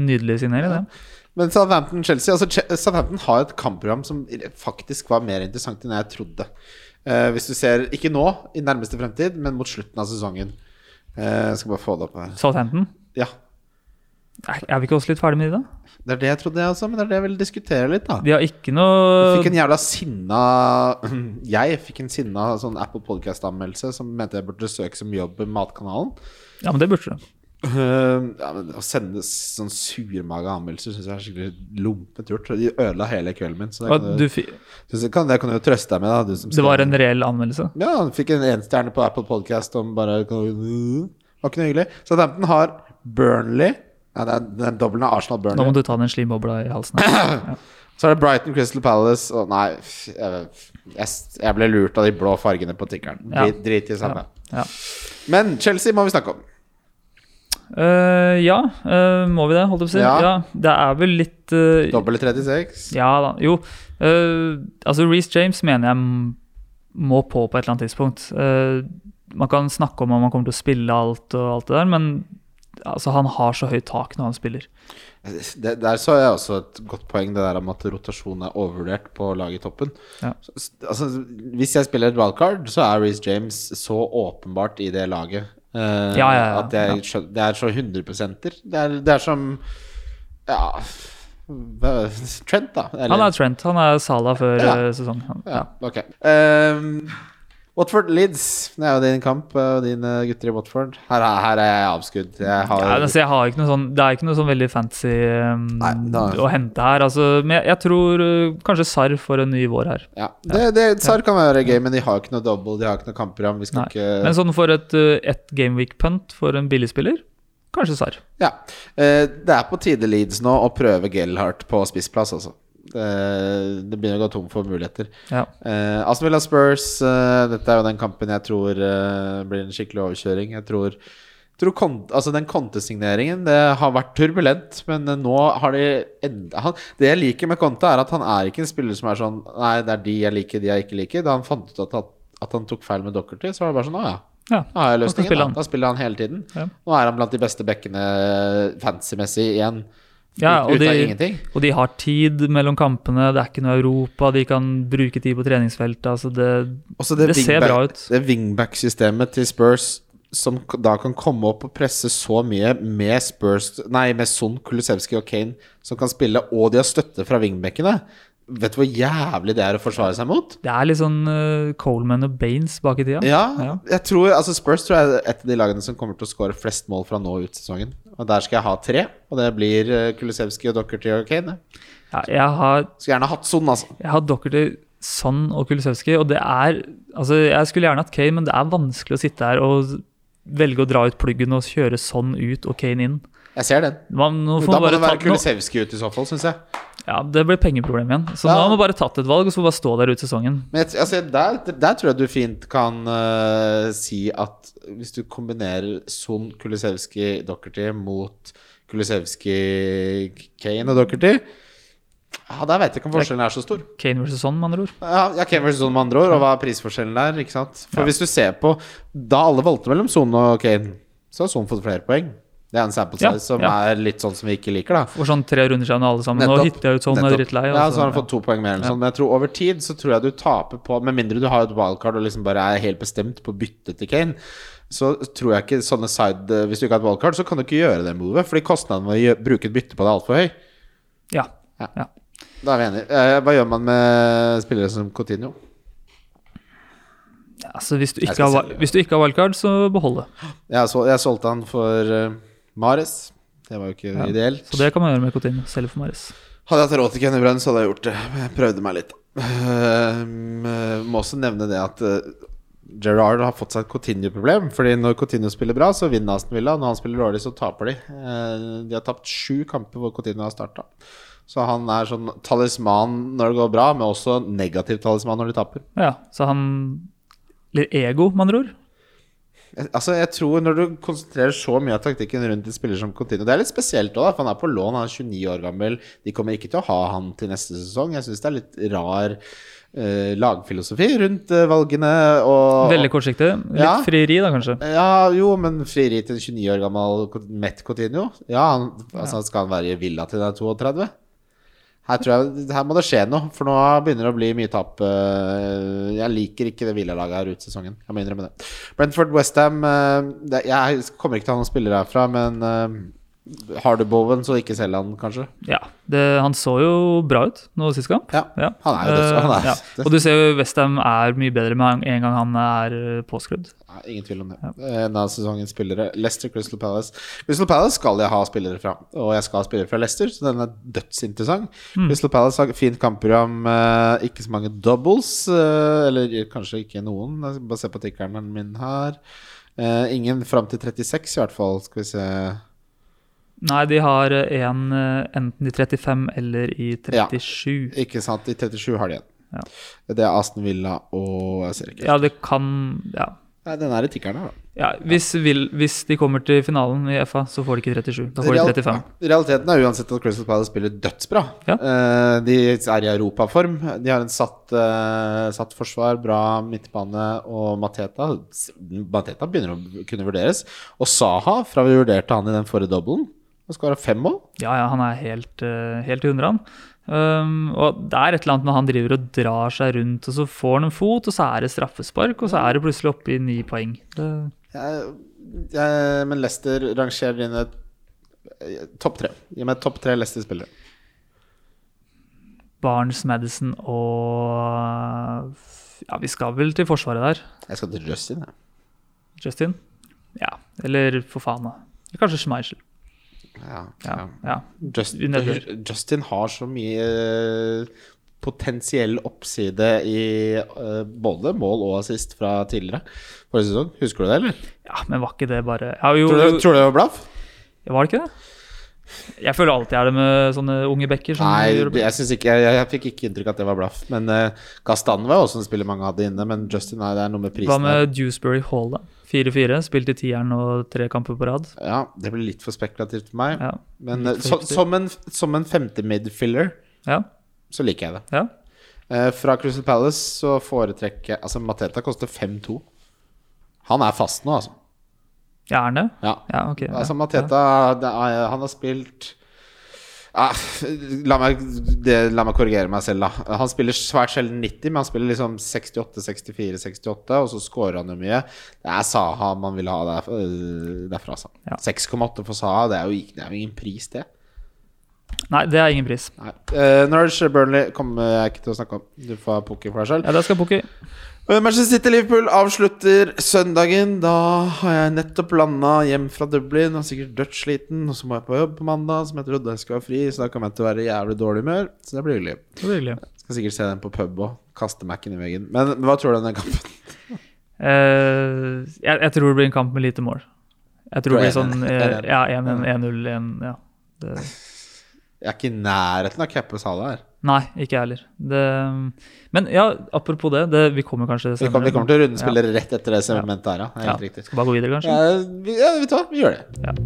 Nydelig signering, det. Men Southampton-Chelsea altså Southampton har et kampprogram som faktisk var mer interessant enn jeg trodde. Uh, hvis du ser, ikke nå, i nærmeste fremtid, men mot slutten av sesongen. Eh, jeg skal bare få det opp her. Southampton. Ja, Er er vi ikke også litt ferdig med de, da? det er det jeg trodde, jeg også, men det er det jeg vil diskutere litt, da. De har ikke noe Fikk en jævla sinna Jeg fikk en sinna sånn Apple Podcast-anmeldelse som mente jeg burde søke som jobb i Matkanalen. Ja, men det burde du. Eh, ja, men Å sende sånn surmaga anmeldelser syns jeg er skikkelig lompent gjort. De ødela hele kvelden min. Så det kan, du, du, jeg kan, det kan du jo trøste deg med. da det var en reell anmeldelse? Ja, han fikk en enstjerne på Apple Podcast om bare var ikke noe hyggelig. Southampton har Burnley Nei, det er den dobbelen av Arsenal Burnley. Nå må du ta den slimbobla i halsen. Ja. Så er det Brighton Crystal Palace og Nei, jeg, jeg, ble lurt av de blå fargene på tikkeren. Ja. Drit, drit i samme. Ja. Men Chelsea må vi snakke om. Eh, ja, uh, må vi det, holdt jeg på å si? Ja. Ja. det er vel litt uh, Dobbel 36. Ja da. Jo. Uh, altså, Reece James mener jeg må på på et eller annet tidspunkt. Man kan snakke om om han kommer til å spille alt og alt det der, men Altså, han har så høyt tak når han spiller. Det, der så jeg også et godt poeng, det der om at rotasjon er overvurdert på laget i toppen. Ja. Altså, hvis jeg spiller et wildcard, så er Reece James så åpenbart i det laget. Eh, Ja, ja, ja. At jeg, ja. det er så 100% det er, det er som Ja Trent, da. Eller- Han er Trent. Han er Sala før Ja. eh, sesongen. Ja, ok. Ehm, Watford Leeds, det er jo din kamp, og dine gutter i Watford. Her, er- her er jeg avskudd. Jeg har Ja, altså jeg har ikke noe sånn, det er ikke noe sånn veldig fancy um, Nei, da- å hente her. Altså, men jeg, jeg tror uh, kanskje Sarr får en ny vår her. ja. Det, det, Sarr kan være gøy, men de har ikke noe double, de har ikke noe kampprogram. Vi skal Nei. ikke Men sånn for et, uh, et gameweek-punt for en billigspiller, kanskje Sarr. Ja. Uh, det er på tide Leeds nå å prøve Gellhardt på spissplass, altså. Det, det begynner å gå tom for muligheter. Ja. Eh, Aston Villa Spurs, eh, dette er jo den kampen jeg tror eh, blir en skikkelig overkjøring. Jeg tror, tror kont, altså Den kontesigneringen Det har vært turbulent, men eh, nå har de enda han, Det jeg liker med Conte, er at han er ikke en spiller som er sånn Nei, det er de jeg liker, de jeg ikke liker. Da han fant ut at, at, at han tok feil med Dockerty, så var det bare sånn Å ja. Ja, Da har jeg løsningen. Da. da spiller han hele tiden. Ja. Nå er han blant de beste bekkene fancy-messig igjen. Ja, ut, og ut av de- ingenting. Og de har tid mellom kampene, det er ikke noe Europa, de kan bruke tid på treningsfeltet. Altså det, Også det ser bra ut. Det wingback-systemet til Spurs som da kan komme opp og presse så mye med Spurs Nei, med Son, Kulusevski og Kane som kan spille, og de har støtte fra wingbackene. Vet du hvor jævlig det er å forsvare seg mot? Det er litt sånn uh, Coleman og Baines bak i tida. Ja, Ja. jeg tror Altså Spurs tror jeg er et av de lagene som kommer til å skåre flest mål fra nå ut sesongen. Og der skal jeg ha tre, og det blir Kulisevski og Dockerty og Kane. Ja, jeg har Skulle gjerne hatt Son, altså. Jeg har Dockerty, Son og Kulisevski og det er Altså, jeg skulle gjerne hatt Kane, men det er vanskelig å sitte her og velge å dra ut pluggen og kjøre Son ut og Kane inn. Jeg ser den. Man, Da man må det være Kulisevski ut i så fall, syns jeg. Ja, det ble pengeproblem igjen. Så Ja. nå har man bare tatt et valg, og så bare stå der ut sesongen. Men jeg, altså, der, der tror jeg du fint kan uh, si at hvis du kombinerer Son, Kulisevskij, Dockerty mot Kulisevskij, Kane og Dockerty ja, Der vet jeg ikke om forskjellen er så stor. Kane versus Son, med andre ord. Ja, ja Kane versus Son med andre ord, og hva er prisforskjellen der? Ikke sant? For hvis du ser på Da alle valgte mellom Son og Kane, så har Son fått flere poeng. Det er en sample size Ja, som ja. er litt sånn som vi ikke liker, da. For sånn tre runder siden alle sammen. Nettopp. Nå hitter jeg ut sånn, og er Nettopp. drittlei. Ja, så har han fått to poeng mer eller Ja. sånn. Men jeg tror over tid så tror jeg du taper på Med mindre du har et wildcard og liksom bare er helt bestemt på å bytte til Kane, så tror jeg ikke sånne side Hvis du ikke har et wildcard, så kan du ikke gjøre det movet, fordi kostnaden ved å bruke et bytte på det er altfor høy. Ja. Ja. ja. Da er vi enige. Eh, Hva gjør man med spillere som Coutinho? Altså, hvis, du ikke har, selge. hvis du ikke har wildcard, så behold det. Jeg, så, jeg solgte han for uh, Mares. Det var jo ikke Ja. ideelt. Så det kan man gjøre med Coutinho. Selge for Mares. Hadde jeg hatt råd til Kenny Brunn, så hadde jeg gjort det. Jeg prøvde meg litt. Uh, må også nevne det at uh, Gerrard har fått seg et Coutinho-problem. Fordi når Coutinho spiller bra, så vinner Aston Villa. Når han spiller dårlig, så taper de. Uh, de har tapt sju kamper hvor Coutinho har starta. Så han er sånn talisman når det går bra, men også negativ talisman når de taper. Ja, så han blir ego, med andre ord. Altså, jeg tror Når du konsentrerer så mye av taktikken rundt en spiller som Coutinho Det er litt spesielt òg, for han er på lån, han er 29 år gammel. De kommer ikke til å ha han til neste sesong. Jeg syns det er litt rar eh, lagfilosofi rundt eh, valgene. Og, Veldig kortsiktig. Litt Ja. frieri, da, kanskje. Ja, jo, men frieri til en 29 år gammel Met Coutinho? Ja, han, altså, skal han være i villa til han er 32? Her, jeg, her må det skje noe, for nå begynner det å bli mye tap. eh, Jeg liker ikke det villalaget her ut sesongen. Jeg må innrømme det. Brentford Westham Jeg kommer ikke til å ha noen spillere herfra, men eh, har du Bowen, så ikke selger han, kanskje. Ja, det, Han så jo bra ut nå sist kamp. Ja, Ja. han er jo det. Han er, Eh, ja. Og du ser jo Westham er mye bedre med en gang han er eh, påskrudd. Ja, ingen tvil om det. En av sesongens spillere. Leicester Crystal Palace. Crystal Palace skal jeg ha spillere fra, og jeg skal ha spillere fra Leicester, så den er dødsinteressant. Crystal Palace har fint kampprogram, eh, ikke så mange doubles, eh, eller kanskje ikke noen. Bare se på tikkeren min her. Eh, ingen fram til 36, i hvert fall. Skal vi se Nei, de har en eh, enten i 35 eller i 37. Ikke sant, i 37 har de en. Ja. Det er Aston Villa og Jeg ser ikke. Ja, det kan Ja. Nei, den er i tikkeren her, da. Ja, hvis, vil, hvis de kommer til finalen i FA, så får de ikke 37. Da får de Real- 35. Realiteten er uansett at Crystal Palace spiller dødsbra. Ja. Eh, de er i europaform. De har en satt, eh, satt forsvar, bra midtbane og Mateta Mateta begynner å kunne vurderes. Og Saha, fra vi vurderte han i den forrige dobbelen, han skåra fem mål. Ja, ja, han er helt, eh, helt i hundre. Um, og det er et eller annet med han driver og drar seg rundt, og så får han en fot, og så er det straffespark, og så er det plutselig oppe i ni poeng. Det, Jeg, jeg, men Leicester rangerer inn et topp tre. Gi meg topp tre Leicester-spillere. Barnes, Madison og Ja, vi skal vel til forsvaret der. Jeg skal til Justin. jeg. Justin? Ja, eller for faen, da. Kanskje Schmeichel. Ja, Ja. Justin, Justin har så mye eh, potensiell oppside i eh, både mål og assist fra tidligere forrige sesong. Husker du det, eller? ja, men var ikke det bare ja, jo, Tror du, tror du det var blaff? Var det ikke det? Jeg føler alltid er det med sånne unge backer. Nei, jeg, ikke, jeg, jeg fikk ikke inntrykk av at det var blaff. Men uh, Gastan var også en spiller mange hadde inne. Men Justin nei, det er noe med prisen Hva med Dewsbury Hall, da? 4-4, spilt i tieren og tre kamper på rad. Ja, det blir litt for spekulativt for meg. Ja, Men eh, for så, som, en, som en femte midfiller ja, så liker jeg det. ja. Eh, fra Crystal Palace så foretrekker jeg Altså, Mateta koster 5-2. Han er fast nå, altså. Ja. Ja, ok. Altså, Mateta det er, Han har spilt ah, la, meg, det, la meg korrigere meg selv, da. Han spiller svært sjelden 90, men han spiller liksom 68, 64, 68, og så scorer han jo mye. Det er Saha man vil ha der, øh, derfra, altså. Ja. 6,8 for Saha, det er, jo, det er jo ingen pris, det. Nei, det er ingen pris. Nei. Uh, Norwich Burnley kommer jeg ikke til å snakke om. Du får poker for deg selv. Ja, det skal Pukki. Uh, Manchester City-Liverpool avslutter søndagen. Da har jeg nettopp landa hjem fra Dublin og sikkert dødssliten. Og så må jeg på jobb på mandag, som jeg trodde jeg skulle ha fri. Så da kommer jeg til å være i jævlig dårlig humør. Så det blir hyggelig. Det blir hyggelig. Skal sikkert se den på pub og kaste Mac-en i veggen. Men hva tror du om den kampen? Uh, jeg, jeg tror det blir en kamp med lite mål. Jeg tror det blir sånn jeg eh, ja, 1-1, 1-0, 1 Ja. Det, Jeg er ikke i nærheten av cappe Sala her. Nei, ikke jeg heller. Det, men ja, apropos det, det vi kommer kanskje Vi kommer, vi kommer til å runde spillet rett etter det segmentet her, ja. Det Ja. helt riktig. Skal bare gå videre, kanskje? Ja, vi, ja, vi, tar, vi gjør det.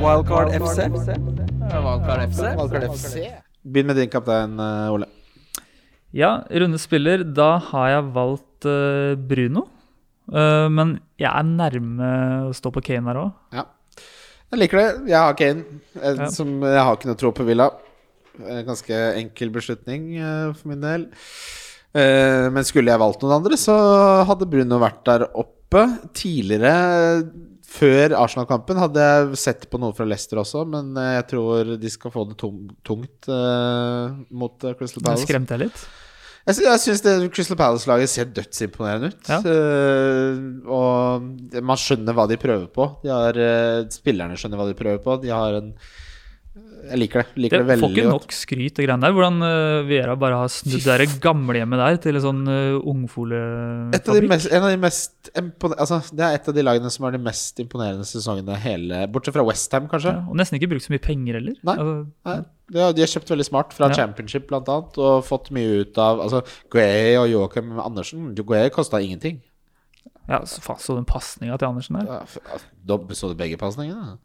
Wildcard FC. Wildcard FC. Wildcard FC. Begynn med din kaptein, eh, Ole. Ja, runde spiller. Da har jeg valgt uh, Bruno. Uh, men jeg er nærme å stå på Kane her òg. Ja. Jeg liker det. Jeg har Kane. Jeg, Ja. Som, jeg har ikke noe tro på Villa. En ganske enkel beslutning eh, for min del. Eh, men skulle jeg valgt noen andre, så hadde Bruno vært der oppe. Tidligere, før Arsenal-kampen, hadde jeg sett på noe fra Leicester også, men eh, jeg tror de skal få det tungt eh, mot eh, Crystal Palace. Skremte jeg litt? Jeg, sy syns Crystal Palace-laget ser dødsimponerende ut. Ja. Eh, og man skjønner hva de prøver på. De har, eh, spillerne skjønner hva de prøver på. De har en Jeg liker det. Det Liker det, får veldig ikke nok skryt, og greiene der. Hvordan uh, Viera bare har snudd det gamlehjemmet der til en sånn uh, Et av de ungfolefabrikk. en av de mest altså, Det er et av de lagene som har de mest imponerende sesongene hele Bortsett fra Westham, kanskje. Ja, og nesten ikke brukt så mye penger heller. Nei. Altså, Nei, de, har, de har kjøpt veldig smart fra Ja. Championship blant annet, og fått mye ut av Altså, Guay og Joachim Andersen Guay kosta ingenting. ja, så, faen, så den pasninga til Andersen der? Ja, ja, Så du begge pasningene?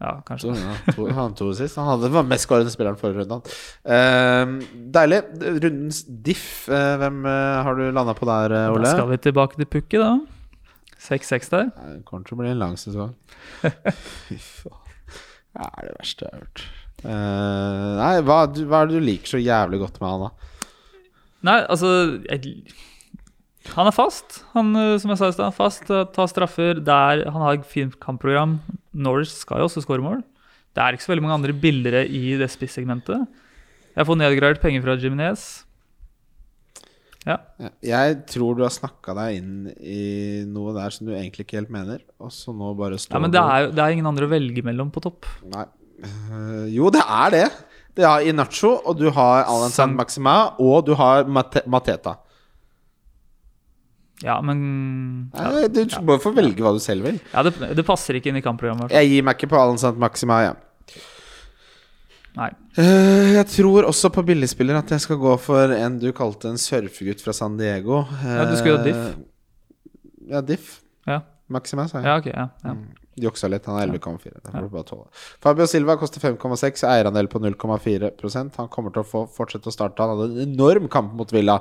Ja, kanskje. kanskje. ja, to, han to sist. Han hadde, var mest skårende spilleren forrige runde. Eh, deilig. Rundens diff. uh, hvem uh, har du landa på der, eh, Ole? Da skal vi tilbake til Pukki, da. 6-6 der. Det kommer til å bli en lang sesong. Fy faen. Det er det verste jeg har hørt. Nei, hva, du, hva er det du liker så jævlig godt med han, da? Nei, altså jeg, Han er fast. Han, eh, som jeg sa i stad, fast. eh, Tar straffer der. Han har et fint kampprogram. Norwich skal jo også skåre mål. Det er ikke så veldig mange andre billigere i det spissegmentet. Jeg får nedgradert penger fra Jiminez. Ja. Jeg tror du har snakka deg inn i noe der som du egentlig ikke helt mener, og så nå bare står ja, men det er det er ingen andre å velge mellom på topp. Nei. Eh, jo, det er det. Det er Inacho, og du har Alan San San- Maxima, og du har Mate Mateta. Ja, men Nei, du må få velge hva du selv vil. ja, det, det passer ikke inn i kampprogrammet. Jeg gir meg ikke på Alan Sant Maxima, jeg. Nei. Eh, jeg tror også på billigspiller at jeg skal gå for en du kalte en surfegutt fra San Diego. Ja, du skulle ha Diff. Ja, Diff. Ja. Maxima, sa jeg. Ja, ok. Ja, ja. Juksa litt. Han er 11,4. Det får du bare tåle. Fabio Silva koster 5,6, eierandel på 0,4% Han kommer til å få fortsette å starte. Han hadde en enorm kamp mot Villa.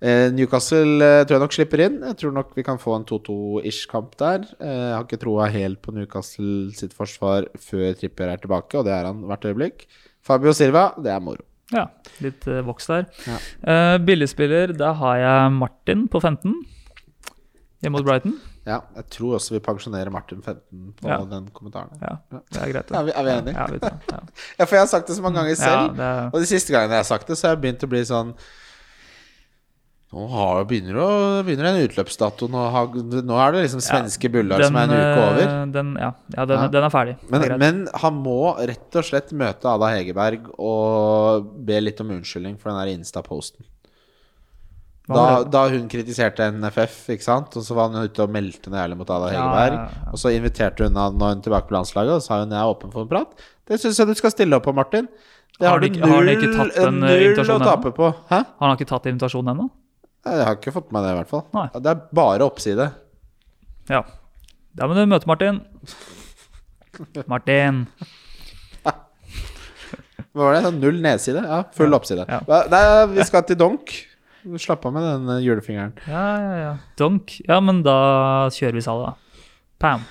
Eh, Newcastle eh, tror jeg nok slipper inn. Jeg tror nok vi kan få en 2-2-ish-kamp der. Eh, har ikke troa helt på Newcastle sitt forsvar før Trippier er tilbake, og det er han hvert øyeblikk. Fabio Silva, det er moro. ja. Litt uh, voks der. Ja. Eh, billigspiller, da har jeg Martin på 15. Hjemme mot Brighton. Ja, jeg tror også vi pensjonerer Martin 15 på Ja. den kommentaren. Ja, det er greit. Vi, er vi enige? Ja. Ja. Ja, for jeg har sagt det så mange ganger Ja, selv. det Og de siste gangene jeg har sagt det, så har jeg begynt å bli sånn Nå har, begynner, å, begynner en utløpsdato. Nå, har, nå er det liksom svenske Bullar som er en uke over. eh, Den, ja, ja, den, Ja. den er ferdig. Men, er men han må rett og slett møte Ada Hegerberg og be litt om unnskyldning for den der Insta-posten. Da, da hun kritiserte NFF, ikke sant, og så var hun ute og meldte noe jævlig mot Ada Ja, Hegerberg. ja, ja. Og så inviterte hun han når hun tilbake på landslaget, og sa hun jeg er åpen for en prat. Det syns jeg du skal stille opp på, Martin. Det Har har, du ikke- har ikke tatt den, eh, null å tape på. Hæ? Har han ikke tatt invitasjonen ennå? Jeg har ikke fått med det, i hvert fall. Nei. Det er bare oppside. Ja. Da må du møte Martin. Martin. Hva var det? Null nedside? Ja, full oppside. Ja. Nei, vi skal til donk. Slapp av med den eh, julefingeren. Ja, ja, ja. Donk. Ja, men da kjører vi Salah, da. Pam.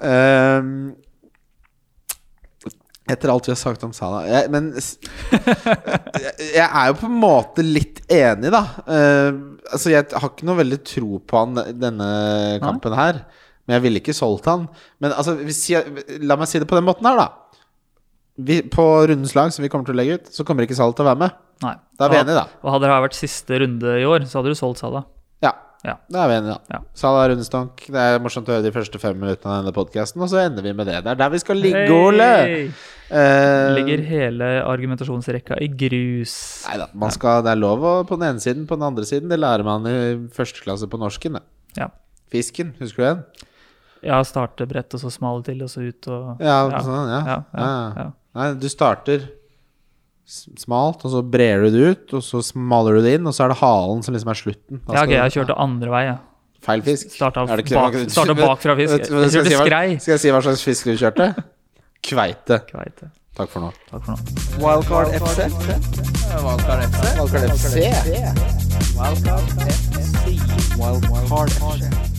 um, etter alt vi har sagt om Salah jeg, Men jeg, jeg er jo på en måte litt enig, da. Uh, altså, jeg har ikke noe veldig tro på han denne kampen her. Men jeg ville ikke solgt han. Men altså, hvis jeg, la meg si det på den måten her, da. Vi, på rundens lag, som vi kommer til å legge ut, så kommer ikke Salah til å være med. Nei. Da er vi enige, da. Og hadde det vært siste runde i år, så hadde du solgt Salah. Ja. Ja. Da er vi enige, da. Ja. Salah rundestank. Det er morsomt å høre de første fem minuttene av denne podkasten, og så ender vi med det. Det er der vi skal ligge, Ole! Hey! Eh, Ligger hele argumentasjonsrekka i grus. Nei da, det er lov å, på den ene siden. På den andre siden, det lærer man i første klasse på norsken. Det. Ja. Fisken, husker du den? Ja, starte bredt, og så smale til, og så ut, og Ja, Ja. sånn, ja. Ja, ja, ja. Nei, du starter smalt, og så brer du det ut, og så smaler du det inn, og så er det halen som liksom er slutten. Da Ja, ok, jeg du- kjørte andre vei, jeg. Feil fisk. Starta det bak, starta bakfra fisk. Jeg skal kjørte si hva- skrei. Skal jeg si hva slags fisk du kjørte? Kveite. Kveite. Takk for nå. Takk for nå. Wildcard FC. Wildcard FC. Wildcard FC. Wildcard FC. Wildcard FC.